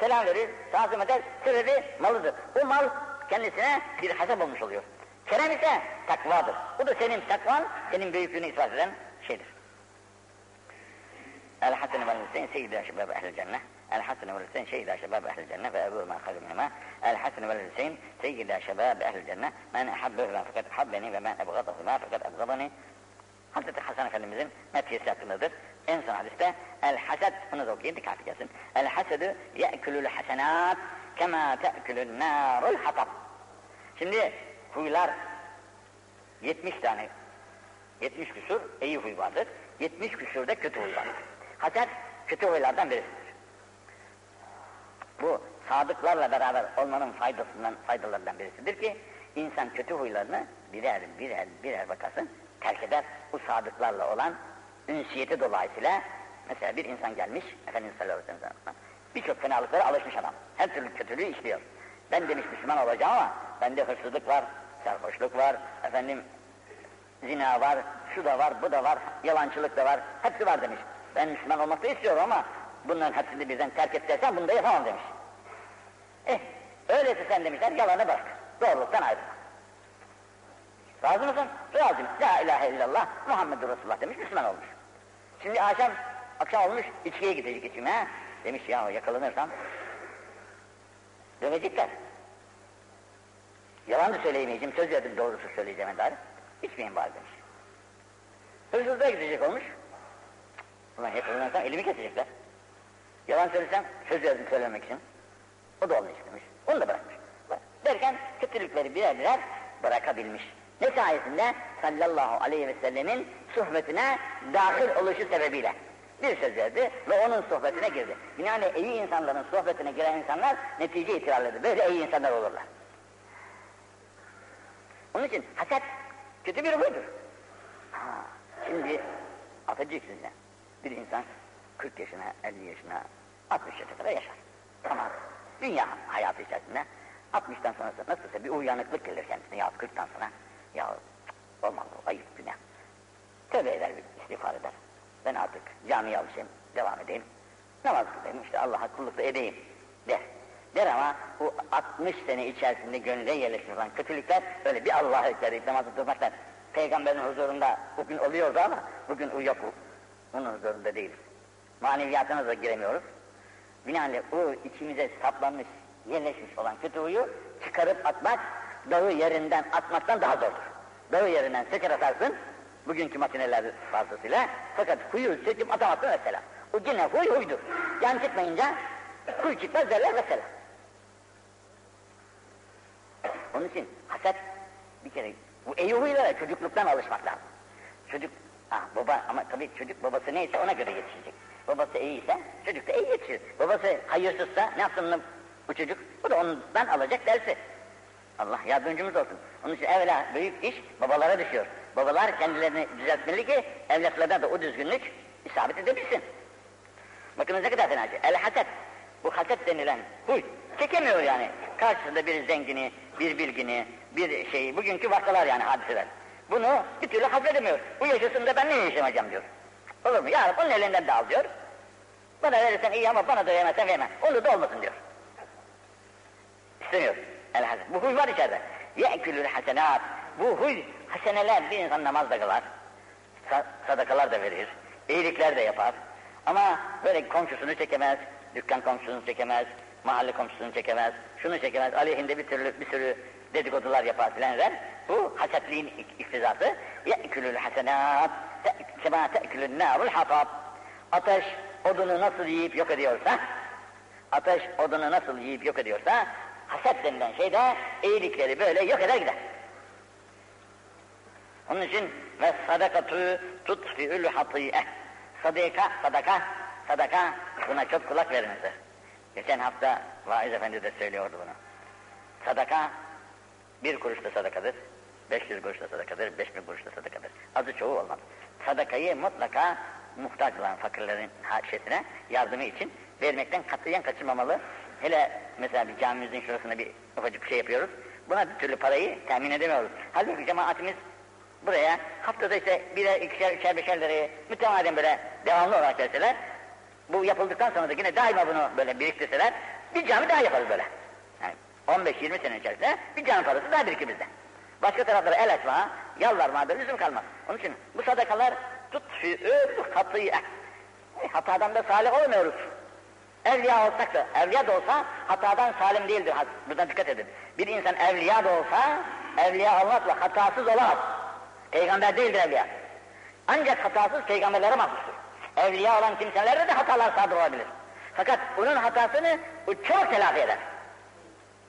Selam verir, tazim eder. Sebebi malıdır. O mal kendisine bir hasep olmuş oluyor. Kerem ise takvadır. Bu da senin takvan, senin büyüklüğünü ispat eden şeydir. Cennet. El-Hasan ve Hüseyin seyyidâ şebâb ehl-i cennet ve Ebu Ömer hayr minhumâ. El-Hasan ve Hüseyin seyyidâ şebâb ehl-i cennet. Men ehabbehumâ fakat habbeni ve men ebgadahumâ fakat ebgadani. Hazreti Hasan Efendimizin metiyesi hakkındadır. En son hadiste el hased, bunu da okuyun dikkat gelsin. El hasedü ye'kulul hasenat kema te'kulun narul hatab. Şimdi huylar 70 tane 70 küsur iyi huy vardır. 70 küsurda kötü huy vardır. Haset kötü huylardan birisidir. Bu sadıklarla beraber olmanın faydasından, faydalarından birisidir ki insan kötü huylarını birer birer birer bakasın terk eder. Bu sadıklarla olan ünsiyeti dolayısıyla mesela bir insan gelmiş Efendimiz sallallahu aleyhi ve sellem birçok fenalıklara alışmış adam. Her türlü kötülüğü işliyor. Ben demiş Müslüman olacağım ama bende hırsızlık var, sarhoşluk var, efendim zina var, şu da var, bu da var, yalancılık da var, hepsi var demiş. Ben Müslüman olmak da istiyorum ama bunların hepsini birden terk et dersen bunu da yapamam demiş. Eh, öyleyse sen demişler yalanı bırak, doğruluktan ayrılma. Razı mısın? Razıyım. La ilahe illallah Muhammedur Resulullah demiş, Müslüman olmuş. Şimdi akşam, akşam olmuş, içkiye gidecek içime. Demiş ya yakalanırsam dövecekler. Yalan da söyleyemeyeceğim, söz verdim doğrusu söyleyeceğim dair. İçmeyin bari demiş. Hırsızlığa gidecek olmuş. Ulan yakalanırsam elimi kesecekler. Yalan söylesem söz verdim söylemek için. O da olmayacak demiş. Onu da bırakmış. Derken kötülükleri birer birer bırakabilmiş. Ne sayesinde? Sallallahu aleyhi ve sellemin sohbetine dahil oluşu sebebiyle. Bir söz verdi ve onun sohbetine girdi. Yani iyi insanların sohbetine giren insanlar netice itibarlıdır. Böyle iyi insanlar olurlar. Onun için haset kötü bir huydur. Ha, şimdi atacak size. Bir insan 40 yaşına, 50 yaşına, 60 yaşına kadar yaşar. Tamam. Dünya hayatı içerisinde 60'tan sonrası nasılsa bir uyanıklık gelir kendisine ya 40'tan sonra ya olmaz o ayıp günah. Tövbe eder bir istiğfar eder. Ben artık camiye alışayım, devam edeyim. Namaz kılayım, işte Allah'a kulluk edeyim der. Der ama bu 60 sene içerisinde gönlüne yerleşmiş olan kötülükler öyle bir Allah'a eklerip namazı durmaktan Peygamberin huzurunda bugün oluyordu ama bugün o yok. Onun huzurunda değiliz. Maneviyatına da giremiyoruz. Binaenaleyh o içimize saplanmış, yerleşmiş olan kötü huyu çıkarıp atmak, dağı yerinden atmaktan daha zordur. Dağı yerinden seker atarsın, bugünkü makineler fazlasıyla, fakat huyu söküp atamazsın mesela. O yine huy huydur. Yan çıkmayınca huy çıkmaz derler mesela. Onun için haset bir kere bu huylara çocukluktan alışmak lazım. Çocuk, ah baba ama tabii çocuk babası neyse ona göre yetişecek. Babası iyiyse çocuk da iyi yetişir. Babası hayırsızsa ne yapsın bu çocuk? Bu da ondan alacak dersi. Allah yardımcımız olsun. Onun için evvela büyük iş babalara düşüyor. Babalar kendilerini düzeltmeli ki evlatlarına da o düzgünlük isabet edebilsin. Bakınız ne kadar fena şey. El haset. Bu haset denilen huy. Çekemiyor yani. Karşısında bir zengini, bir bilgini, bir şeyi, bugünkü vakalar yani hadiseler. Bunu bir türlü hazredemiyor. Bu yaşasın da ben ne yaşamayacağım diyor. Olur mu? Ya onun elinden de al diyor. Bana verirsen iyi ama bana da vermezsen verme. Onu da olmasın diyor. İstemiyor. El haset. Bu huy var içeride. Ye'külül hasenat. Bu huy, haseneler bir insan namaz da kılar. Sadakalar da verir. iyilikler de yapar. Ama böyle komşusunu çekemez, dükkan komşusunu çekemez, mahalle komşusunu çekemez, şunu çekemez, aleyhinde bir türlü bir sürü dedikodular yapar filanlar. Bu hasetliğin iktizası. Ye'külül hasenat, kema te'külün nârul hatab. Ateş odunu nasıl yiyip yok ediyorsa, ateş odunu nasıl yiyip yok ediyorsa, haset denilen şey de iyilikleri böyle yok eder gider. Onun için ve sadakatü tutfi'ül hati'e. Sadaka, sadaka, sadaka buna çok kulak verinizdir. Geçen hafta vaiz efendi de söylüyordu bunu. Sadaka bir kuruş da sadakadır, 500 kuruş da sadakadır, 5000 kuruş da sadakadır. Azı çoğu olmaz. Sadakayı mutlaka muhtaç olan fakirlerin haşiyetine yardımı için vermekten katiyen kaçırmamalı. Hele mesela bir camimizin şurasında bir ufacık bir şey yapıyoruz. Buna bir türlü parayı temin edemiyoruz. Halbuki cemaatimiz buraya haftada işte birer, ikişer, üçer, beşer lirayı mütemadiyen böyle devamlı olarak verseler, bu yapıldıktan sonra da yine daima bunu böyle biriktirseler, bir cami daha yaparız böyle. Yani 15-20 sene içerisinde bir cami parası daha birikir bizde. Başka taraflara el açma, yalvarma, böyle lüzum kalmaz. Onun için bu sadakalar tutfi'ül hatî'e. Hatadan da salih olmuyoruz. Evliya olsak da, evliya da olsa hatadan salim değildir. Buradan dikkat edin. Bir insan evliya da olsa, evliya olmakla hatasız olamaz. Peygamber değildir evliya. Ancak hatasız peygamberlere mahsustur. Evliya olan kimselerde de hatalar sadır olabilir. Fakat onun hatasını o çok telafi eder.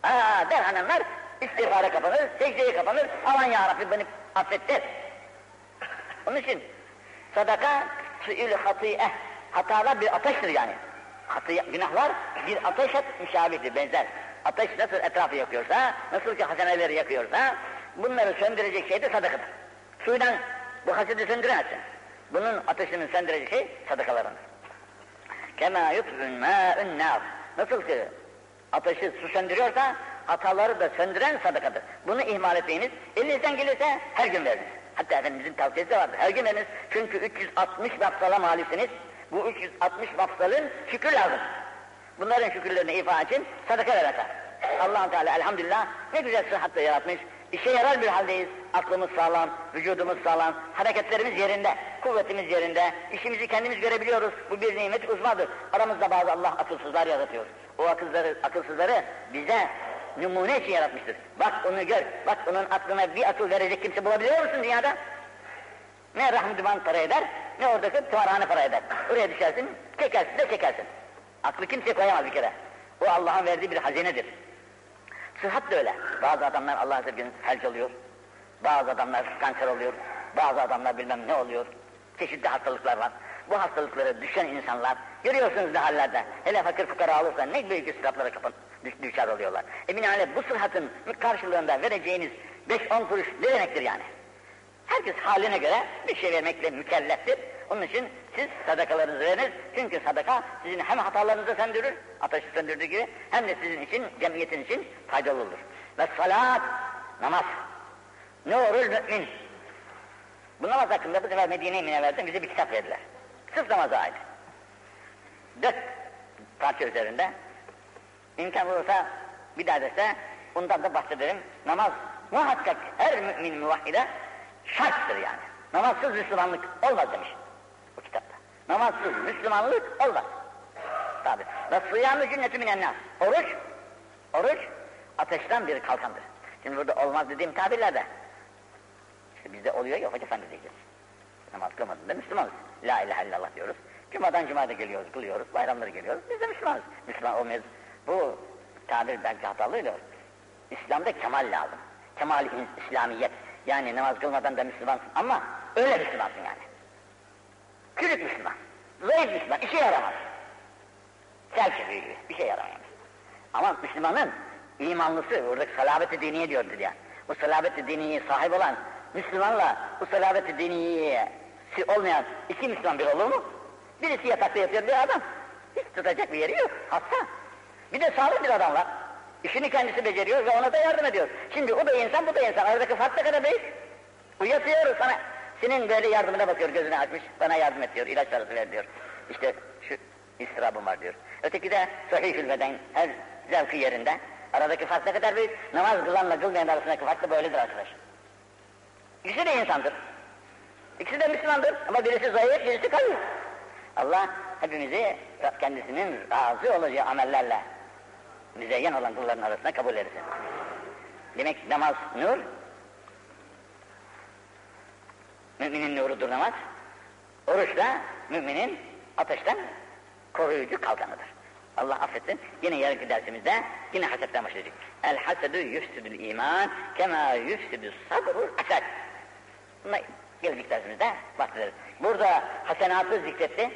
Aa der hanımlar, istiğfara kapanır, secdeye kapanır, aman ya Rabbi beni affet der. Onun için sadaka fiil hatiye, hatalar bir ateştir yani. Hatiye, günahlar bir ateşe müşabihtir, benzer. Ateş nasıl etrafı yakıyorsa, nasıl ki haseneleri yakıyorsa, bunları söndürecek şey de sadakadır. Suydan bu hasedi söndüremezsin. Bunun ateşini söndürecek şey sadakalarındır. Kema yutfün mâ'ün nâr. Nasıl ki ateşi su söndürüyorsa, hataları da söndüren sadakadır. Bunu ihmal etmeyiniz, elinizden gelirse her gün veriniz. Hatta Efendimizin tavsiyesi de vardır. Her gün veriniz. Çünkü 360 mafsala malisiniz. Bu 360 mafsalın şükür lazım. Bunların şükürlerini ifa için sadaka verirler. allah Teala elhamdülillah ne güzel sıhhatle yaratmış. İşe yarar bir haldeyiz. Aklımız sağlam, vücudumuz sağlam, hareketlerimiz yerinde, kuvvetimiz yerinde, işimizi kendimiz görebiliyoruz. Bu bir nimet uzmadır. Aramızda bazı Allah akılsızlar yaratıyor. O akılsızları, akılsızları bize numune için yaratmıştır. Bak onu gör, bak onun aklına bir akıl verecek kimse bulabiliyor musun dünyada? Ne rahmedivan para eder, ne oradaki tımarhane para eder. Oraya düşersin, çekersin de çekersin. Aklı kimse koyamaz bir kere. O Allah'ın verdiği bir hazinedir. Sıhhat da öyle. Bazı adamlar Allah'a sevginin felç oluyor. Bazı adamlar kanser oluyor. Bazı adamlar bilmem ne oluyor. Çeşitli hastalıklar var. Bu hastalıklara düşen insanlar görüyorsunuz ne hallerde. Hele fakir fukara olursa ne büyük israflara kapan, düşer oluyorlar. E binaenaleyh bu sıhhatın karşılığında vereceğiniz 5-10 kuruş ne demektir yani? Herkes haline göre bir şey vermekle mükelleftir. Onun için siz sadakalarınızı veriniz. Çünkü sadaka sizin hem hatalarınızı söndürür, ateşi söndürdüğü gibi hem de sizin için, cemiyetin için faydalı olur. Ve salat, namaz. Nurul mümin. Bu namaz hakkında bu sefer Medine-i Münevver'den bize bir kitap verdiler. Sırf namaza ait. dört parça üzerinde. İmkan olursa bir daha dese bundan da bahsederim. Namaz muhakkak her mümin muvahhide şarttır yani. Namazsız Müslümanlık olmaz demiş. Namazsız Müslümanlık olmaz. Tabi. Ve sıyamı cünnetü minennas. Oruç, oruç ateşten bir kalkandır. Şimdi burada olmaz dediğim tabirlerde işte bizde oluyor ya hoca efendi diyeceğiz. Namaz kılmadığında Müslümanız. La ilahe illallah diyoruz. Cumadan cumada geliyoruz, kılıyoruz, bayramları geliyoruz. Biz de Müslümanız. Müslüman olmayız. Bu tabir belki hatalıyla İslam'da kemal lazım. Kemal İslamiyet. Yani namaz kılmadan da Müslümansın ama öyle Müslümansın yani. Kürük Müslüman. Zayıf Müslüman. işe yaramaz. Selçuk gibi bir şey yaramaz. Ama Müslümanın imanlısı, buradaki salabet-i diniye diyordur ya. Bu salabet-i diniye sahip olan Müslümanla bu salabet-i diniyesi olmayan iki Müslüman bir olur mu? Birisi yatakta yatıyor bir adam. Hiç tutacak bir yeri yok. Hasta. Bir de sağlıklı bir adam var. İşini kendisi beceriyor ve ona da yardım ediyor. Şimdi o da insan, bu da insan. Aradaki fark ne kadar büyük? Bu yatıyor sana. Senin böyle yardımına bakıyor, gözünü açmış. Bana yardım et diyor, ilaç parası ver diyor. İşte şu istirabım var diyor. Öteki de sahih beden, her zevki yerinde. Aradaki fark ne kadar büyük? Namaz kılanla kılmayan arasındaki fark da böyledir arkadaş. İkisi de insandır. İkisi de Müslümandır ama birisi zayıf, birisi kavi. Allah hepimizi kendisinin razı olacağı amellerle müzeyyen olan kulların arasında kabul etsin. Demek namaz nur, müminin nurudur namaz. Oruç da müminin ateşten koruyucu kalkanıdır. Allah affetsin. Yine yarınki dersimizde yine hasetten başlayacak. El hasedu yufsidul iman kema yufsidus sabrul asad. Buna gelecek dersimizde bahsederiz. Burada hasenatı zikretti.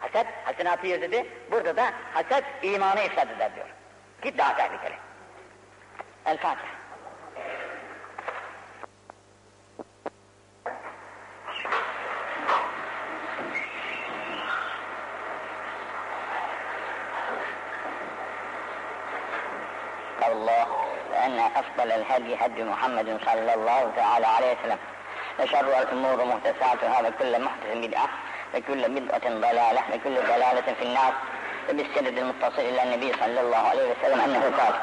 Haset, hasenatı dedi. Burada da haset imanı ifsad eder diyor. Ki daha tehlikeli. El Fatiha. أفضل الهدي هدي محمد صلى الله تعالى عليه وسلم. وشر الأمور محدثاتها وكل محدث بدعة وكل بدعة ضلالة وكل ضلالة في النار. وبالسند المتصل إلى النبي صلى الله عليه وسلم أنه قال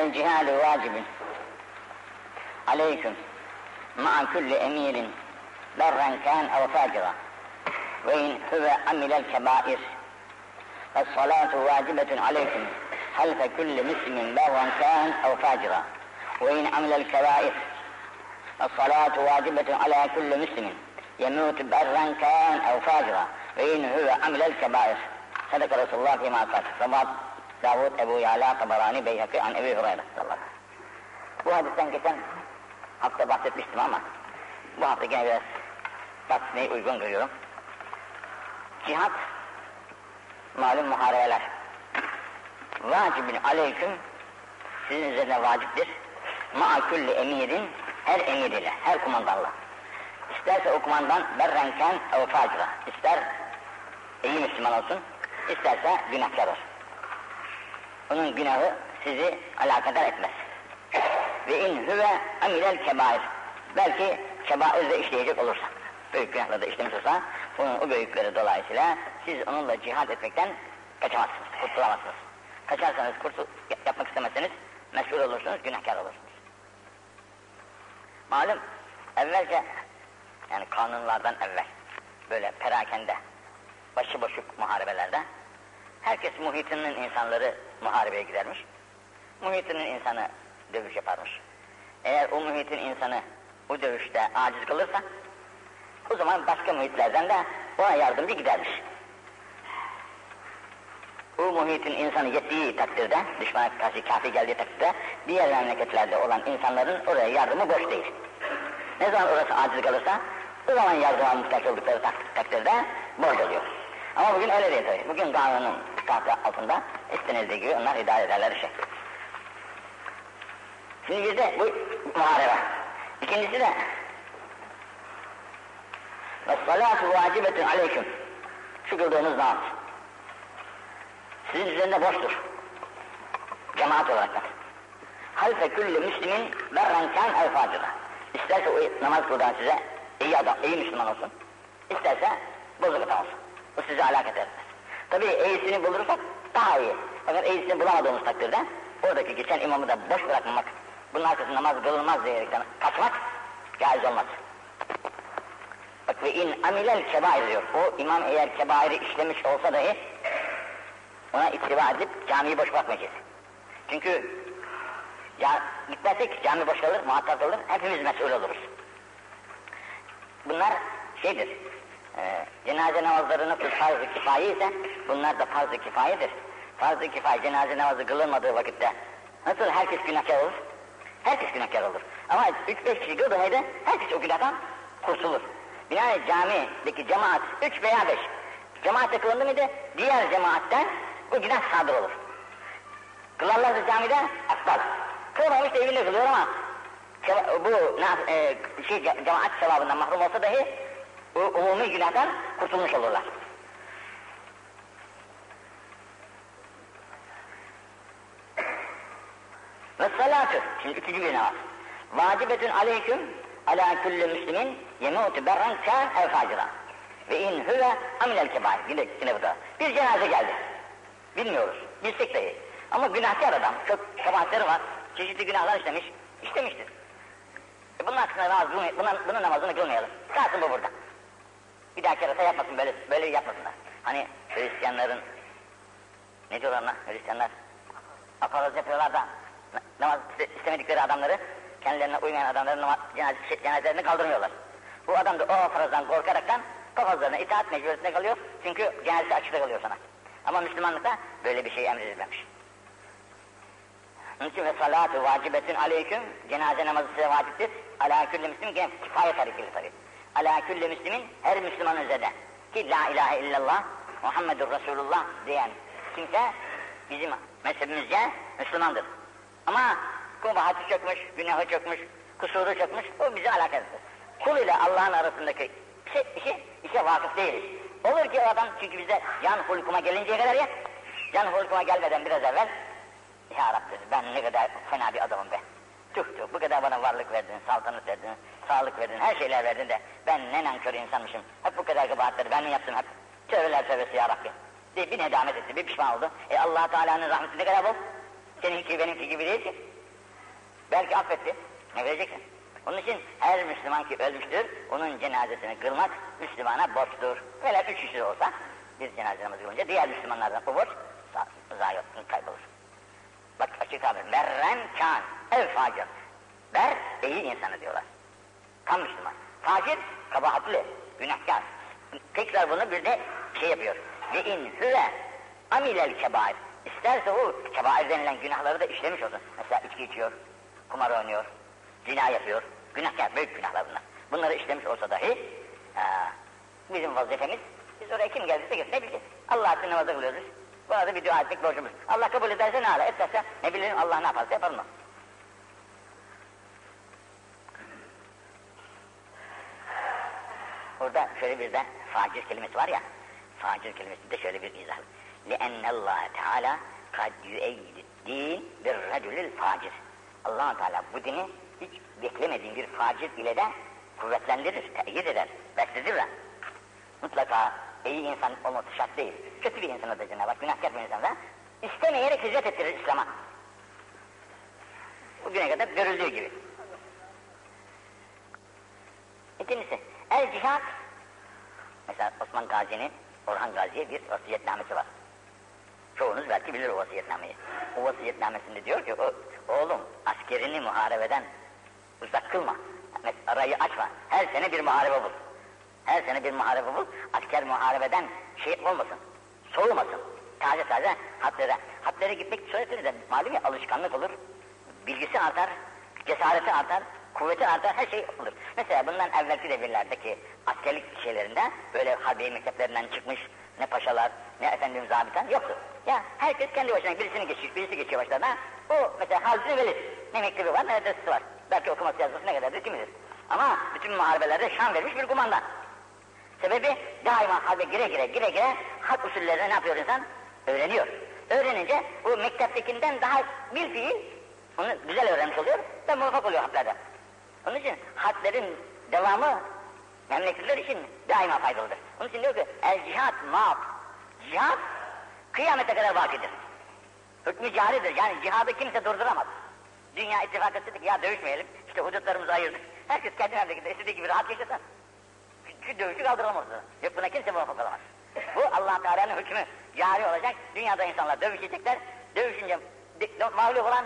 الجهاد واجب عليكم مع كل أمير برا كان أو فاجرا وإن هو عمل الكبائر. الصلاة واجبة عليكم. حلف كل مسلم له كان أو فاجرا. وإن عمل الكبائر الصلاة واجبة على كل مسلم. يموت برا كان أو فاجرا. وان هو عمل الكبائر. صدق رسول الله فيما قال. رواه داوود أبو يعلى طبراني بيهقي عن أبي هريرة. صلى الله عليه وسلم وهذا سنكتن حتى بحثت تماما. bu hafta gene biraz tatmini uygun görüyorum. Cihat, malum muharebeler. Vacibin aleyküm, sizin üzerine vaciptir. Ma'a külli emirin, her emir ile, her kumandanla. İsterse o kumandan berrenken ev facira, ister iyi Müslüman olsun, isterse günahkar olsun. Onun günahı sizi alakadar etmez. Ve in huve amilel kebair. Belki kebair de işleyecek olursa, büyük günahları da işlemiş olsa, onun o büyükleri dolayısıyla siz onunla cihad etmekten kaçamazsınız, kurtulamazsınız. Kaçarsanız, kurtul yapmak istemezseniz meşgul olursunuz, günahkar olursunuz. Malum, evvelce, yani kanunlardan evvel, böyle perakende, başıboşuk muharebelerde, herkes muhitinin insanları muharebeye gidermiş. Muhitinin insanı dövüş yaparmış. Eğer o muhitin insanı bu dövüşte aciz kalırsa, o zaman başka muhitlerden de ona yardımcı gidermiş. Bu muhitin insanı yettiği takdirde, düşmana karşı kafi geldiği takdirde, diğer memleketlerde olan insanların oraya yardımı boş değil. Ne zaman orası aciz kalırsa, o zaman yardıma muhtaç oldukları tak takdirde borç oluyor. Ama bugün öyle değil tabii. Bugün kanunun tahtı altında istenildiği gibi onlar idare ederler şey. Şimdi bizde bu muharebe. İkincisi de ve salatu vacibetun aleyküm. Şu kıldığınız namaz. Sizin üzerinde boştur. Cemaat olarak da. Halfe külli müslimin berren kan el facıra. İsterse o namaz kıldan size iyi adam, iyi Müslüman olsun. İsterse bozuk adam olsun. O sizi alakadar etmez. Tabii eğisini bulursak daha iyi. Fakat eğisini bulamadığımız takdirde oradaki geçen imamı da boş bırakmamak, bunun arkasında namaz kılınmaz diyerekten kaçmak caiz olmaz. Bak ve in amilel kebair diyor. O imam eğer kebairi işlemiş olsa dahi ona ittiba edip camiyi boş bırakmayacağız. Çünkü ya gitmezsek cami boş kalır, muhatap kalır, hepimiz mesul oluruz. Bunlar şeydir, e, cenaze namazlarını farz-ı kifaye ise bunlar da farz-ı kifayedir. Farz-ı kifaye cenaze namazı kılınmadığı vakitte nasıl herkes günahkar olur? Herkes günahkar olur. Ama üç beş kişi kıldığı halde herkes o günahdan kurtulur. Binaenaleyh camideki cemaat üç veya beş. Cemaatle kılındı mıydı diğer cemaatten bu günah sadır olur. Kılarlarsa camide afdal. Kılmamış da evinde kılıyor ama bu e, şey, cemaat sevabından mahrum olsa dahi umumi günahdan kurtulmuş olurlar. Ve salatu, şimdi üçüncü bir namaz. Vacibetün aleyküm ala kulli müslimin yemutu berran kâr ev facira. Ve in hüve amilel kebair. Yine, yine bu da. Bir cenaze geldi. Bilmiyoruz. Bilsek dahi. Ama günahkar adam. Çok kabahatleri var. Çeşitli günahlar işlemiş. İşlemiştir. E bunun hakkında namaz. Bunun, bunun namazını kılmayalım. Kalsın bu burada. Bir daha kerata yapmasın böyle, böyle yapmasınlar. Hani Hristiyanların ne diyorlar lan Hristiyanlar? Aparaz yapıyorlar da namaz istemedikleri adamları kendilerine uymayan adamların namaz, cenaze, cenazelerini kaldırmıyorlar. Bu adam da o aparazdan korkaraktan papazlarına itaat mecburiyetinde kalıyor. Çünkü cenazesi açıkta kalıyor sana. Ama Müslümanlıkta böyle bir şey emredilmemiş. Onun için ve salatu vacibetün aleyküm cenaze namazı size vaciptir. Ala külli müslim gene kifayet hareketi tabi. Ala külli müslimin her Müslüman üzerinde. Ki la ilahe illallah Muhammedur Resulullah diyen kimse bizim mezhebimizce Müslümandır. Ama kubahatı çökmüş, günahı çökmüş, kusuru çökmüş, o bizi alakasız. Kul ile Allah'ın arasındaki şey, işi, işe vakıf değiliz. Olur ki o adam çünkü bize yan hulkuma gelinceye kadar ya, yan hulkuma gelmeden biraz evvel ya Rabbi ben ne kadar fena bir adamım be. Tüh tüh bu kadar bana varlık verdin, saltanat verdin, sağlık verdin, her şeyler verdin de ben ne nankör insanmışım. Hep bu kadar kabahatleri ben mi yaptım hep? Tövbeler tövbesi ya Rabbi. Bir, bir nedamet etti, bir pişman oldu. E allah Teala'nın rahmeti ne kadar bol? Seninki benimki gibi değil ki. Belki affetti. Ne vereceksin? Onun için her Müslüman ki ölmüştür, onun cenazesini kılmak Müslümana borçtur. Böyle üç kişi olsa, bir cenaze namazı kılınca diğer Müslümanlardan bu borç zayi kaybolur. Bak açık abi, merren kan, ev facir. Ber, iyi insanı diyorlar. Tam Müslüman. Facir, kabahatli, günahkar. Tekrar bunu bir de şey yapıyor. Ve in hüve amilel kebair. İsterse o kebair denilen günahları da işlemiş olsun. Mesela içki içiyor, kumar oynuyor, zina yapıyor. Günahkar, büyük günahlar bunlar. Bunları işlemiş olsa dahi aa, bizim vazifemiz, biz oraya kim geldiyse gelsin, ne bileceğiz. Allah için namazı kılıyoruz. Buna da bir dua etmek borcumuz. Allah kabul ederse ne ala, etmezse ne bileyim Allah ne yaparsa yapar mı? Burada şöyle bir de facir kelimesi var ya, facir kelimesi de şöyle bir izah. لِأَنَّ اللّٰهَ تَعَالَى قَدْ يُؤَيِّدُ الدِّينِ بِالرَّجُلِ الْفَاعِرِ allah Teala bu dini hiç beklemediğin bir facir ile de kuvvetlendirir, teyit eder, besledir Mutlaka iyi insan olması şart değil. Kötü bir insana da Cenab-ı Hak, günahkar bir insana istemeyerek hizmet ettirir İslam'a. Bugüne kadar görüldüğü gibi. İkincisi, el cihat. Mesela Osman Gazi'nin Orhan Gazi'ye bir vasiyetnamesi var. Çoğunuz belki bilir o vasiyetnameyi. O vasiyetnamesinde diyor ki, o, oğlum askerini muharebeden uzak kılma. Arayı açma. Her sene bir muharebe bul. Her sene bir muharebe bul. Asker muharebeden şey olmasın. Soğumasın. Taze taze hatlere. Hatlere gitmek suretinde de malum ya alışkanlık olur. Bilgisi artar. Cesareti artar. Kuvveti artar. Her şey olur. Mesela bundan evvelki devirlerdeki askerlik şeylerinde böyle harbiye mekteplerinden çıkmış ne paşalar, ne efendim zabiten yoktu. Ya herkes kendi başına birisini geçiyor, birisi geçiyor başlarına. O mesela Halid Velid. Ne mektebi var, ne medresesi var. Belki okuması yazması ne kadardır kim bilir. Ama bütün muharebelerde şan vermiş bir kumandan. Sebebi daima harbe gire gire gire gire harp usullerini ne yapıyor insan? Öğreniyor. Öğrenince bu mekteptekinden daha bir fiil onu güzel öğrenmiş oluyor ve muvaffak oluyor harplerde. Onun için harplerin devamı memleketler için daima faydalıdır. Onun için diyor ki el cihat maaf. Cihat kıyamete kadar vakidir. Hükmü caridir. Yani cihadı kimse durduramaz. Dünya ittifak ettik ya dövüşmeyelim. İşte hudutlarımızı ayırdık. Herkes kendi memleketinde istediği gibi rahat yaşasın. Şu dövüşü kaldıramaz. Yok buna kimse muvaffak olamaz. Bu allah Teala'nın hükmü cari olacak. Dünyada insanlar dövüşecekler. Dövüşünce mağlup olan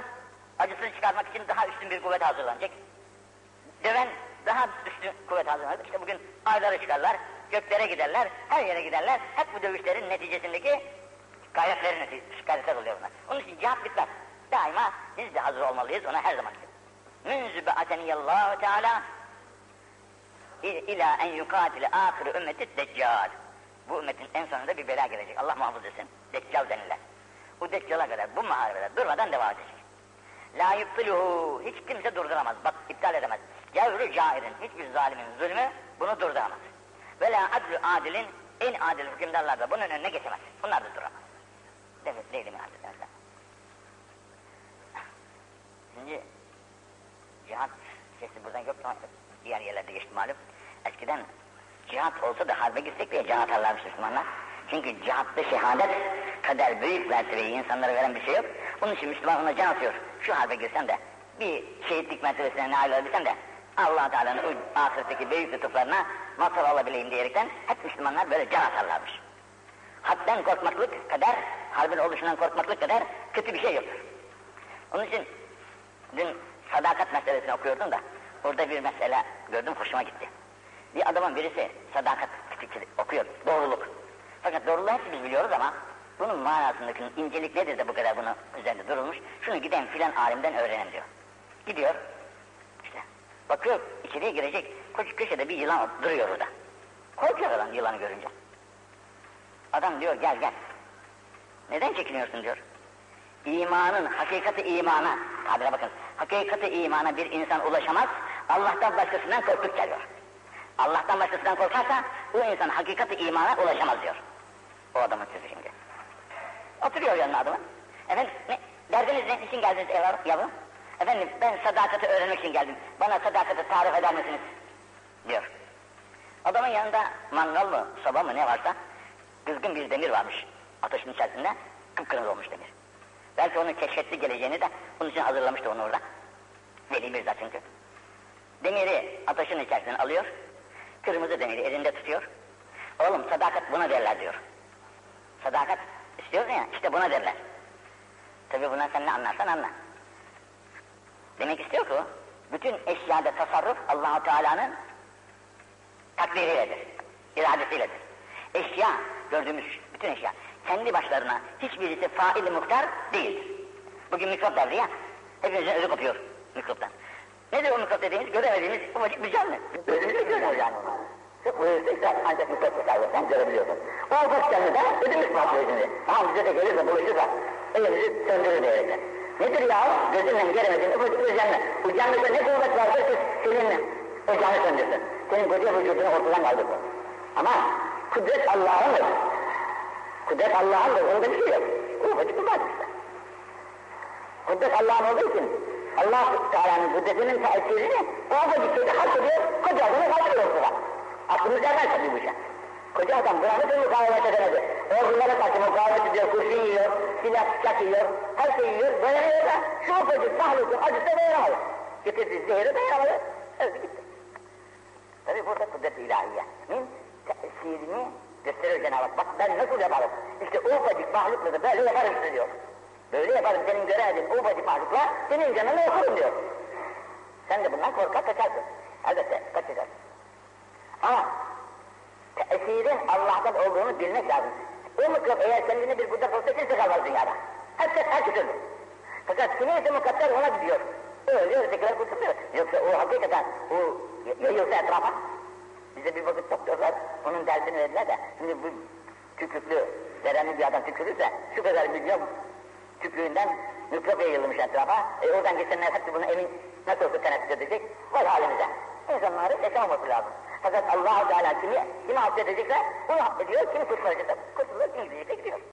acısını çıkarmak için daha üstün bir kuvvet hazırlanacak. Döven daha üstün kuvvet hazırlanacak. İşte bugün aylara çıkarlar, göklere giderler, her yere giderler. Hep bu dövüşlerin neticesindeki gayretlerin neticesi, gayretler oluyor bunlar. Onun için cihat bitmez. Daima biz de hazır olmalıyız ona her zaman. Münzü be'ateniyallahu teala ila en yukatile ahir ümmeti deccal. Bu ümmetin en sonunda bir bela gelecek. Allah muhafaza etsin. Deccal denilen. Bu deccala kadar bu muharebeler durmadan devam edecek. La yubtiluhu. Hiç kimse durduramaz. Bak iptal edemez. Cevru cairin. Hiçbir zalimin zulmü bunu durduramaz. Ve la adlu adilin. En adil hükümdarlar da bunun önüne geçemez. Bunlar da duramaz. Demek değil mi hadislerden? Şimdi cihat sesi buradan yok ama diğer yerlerde geçti malum. Eskiden cihat olsa da harbe gitsek diye can atarlarmış Müslümanlar. Çünkü cihatta şehadet kadar büyük mertebeyi insanlara veren bir şey yok. Bunun için Müslüman ona can atıyor. Şu harbe girsem de bir şehitlik mertebesine nail olabilsem de allah Teala'nın ahiretteki büyük lütuflarına mazhar olabileyim diyerekten hep Müslümanlar böyle can atarlarmış. Hadden korkmaklık kadar, harbin oluşundan korkmaklık kadar kötü bir şey yoktur. Onun için dün sadakat meselesini okuyordum da orada bir mesele gördüm hoşuma gitti. Bir adamın birisi sadakat fikri okuyor, doğruluk. Fakat doğruluğu hepsi biliyoruz ama bunun manasındaki incelik nedir de bu kadar bunu üzerinde durulmuş. Şunu giden filan alimden öğrenin diyor. Gidiyor, işte bakıyor içeriye girecek, koç köşede bir yılan duruyor orada. Korkuyor adam yılanı görünce. Adam diyor gel gel. Neden çekiniyorsun diyor. İmanın, hakikati imana, tabire bakın, hakikati imana bir insan ulaşamaz, Allah'tan başkasından korktuk geliyor. Allah'tan başkasından korkarsa, o insan hakikati imana ulaşamaz diyor. O adamın sözü şimdi. Oturuyor yanına adamın. Efendim, ne, derdiniz ne, için geldiniz yavrum? Efendim, ben sadakati öğrenmek için geldim. Bana sadakati tarif eder misiniz? Diyor. Adamın yanında mangal mı, soba mı ne varsa, kızgın bir demir varmış. Ateşin içerisinde, kıpkırmızı olmuş demir. Belki onun keşfetli geleceğini de bunun için hazırlamıştı onu orada. Veli Mirza çünkü. Demiri ateşin içerisinden alıyor, kırmızı demiri elinde tutuyor. Oğlum sadakat buna derler diyor. Sadakat istiyorsun ya, işte buna derler. Tabi buna sen ne anlarsan anla. Demek istiyor ki bütün eşyada tasarruf Allahu Teala'nın takdiriyledir, iradesiyledir. Eşya, gördüğümüz bütün eşya, kendi başlarına hiçbirisi faili muhtar değildir. Bugün mikrop derdi ya, hepimizin özü kopuyor mikroptan. Nedir o mikrop dediğimiz? Göremediğimiz ufacık bir canlı. Gözümüzle görüyoruz yani. Çok uyursa ancak mikrop tesadüfen görebiliyorsun. O ufak canlı da ödümüz patlıyor şimdi. Ama bize de gelirse buluşursa elimizi söndürür diyerekten. Nedir ya? Gözünle göremediğin ufacık bir canlı. Bu canlıda ne kuvvet vardır ki seninle o canı söndürsün. Senin koca vücudunu ortadan kaldırsın. Ama kudret Allah'ındır. Kudret Allah'ındır, onda bir şey yok. Ufacık bir vardır işte. Kudret Allah'ın olduğu için Allah Teala'nın kudretinin tesirini o ufacık şeyde hak ediyor, koca adamı kaldırıyor ortada. Aklımız ermez tabii bu şey. Koca adam buna nasıl mukavemet edemedi? Ordulara karşı mukavemet ediyor, kurşun yiyor, silah bıçak yiyor, her şeyi yiyor, dayanıyor da şu ufacık mahlukun acısına dayanamadı. Getirdi gösteriyor Cenab-ı Hak. Bak ben nasıl yaparım? İşte o ufacık mahlukla da böyle yaparım size diyor. Böyle yaparım senin göremediğin o ufacık mahlukla senin canını okurum diyor. Sen de bundan korkar kaçarsın. Elbette kaçacaksın. Ama tesirin Allah'tan olduğunu bilmek lazım. O mikrop eğer kendini bir kudret olsa kimse kalmaz dünyada. Herkes herkes ölür. Fakat kimisi mukadder ona gidiyor. Öyle ötekiler kurtuluyor. Yoksa o hakikaten o yayılsa etrafa. Bize bir vakit doktorlar onun dersini verdiler de şimdi bu tükürüklü, veremli bir adam tükürürse şu kadar milyon tükrüğünden mikrop yayılmış etrafa. E oradan geçenler hepsi bunu emin nasıl olsa teneffüs edecek. Var halimize. İnsanların yaşamaması lazım. Fakat Allah-u Teala kimi, kimi affedecekse onu affediyor, kimi kurtaracaksa kurtulur, kimi gidecekse gidiyor.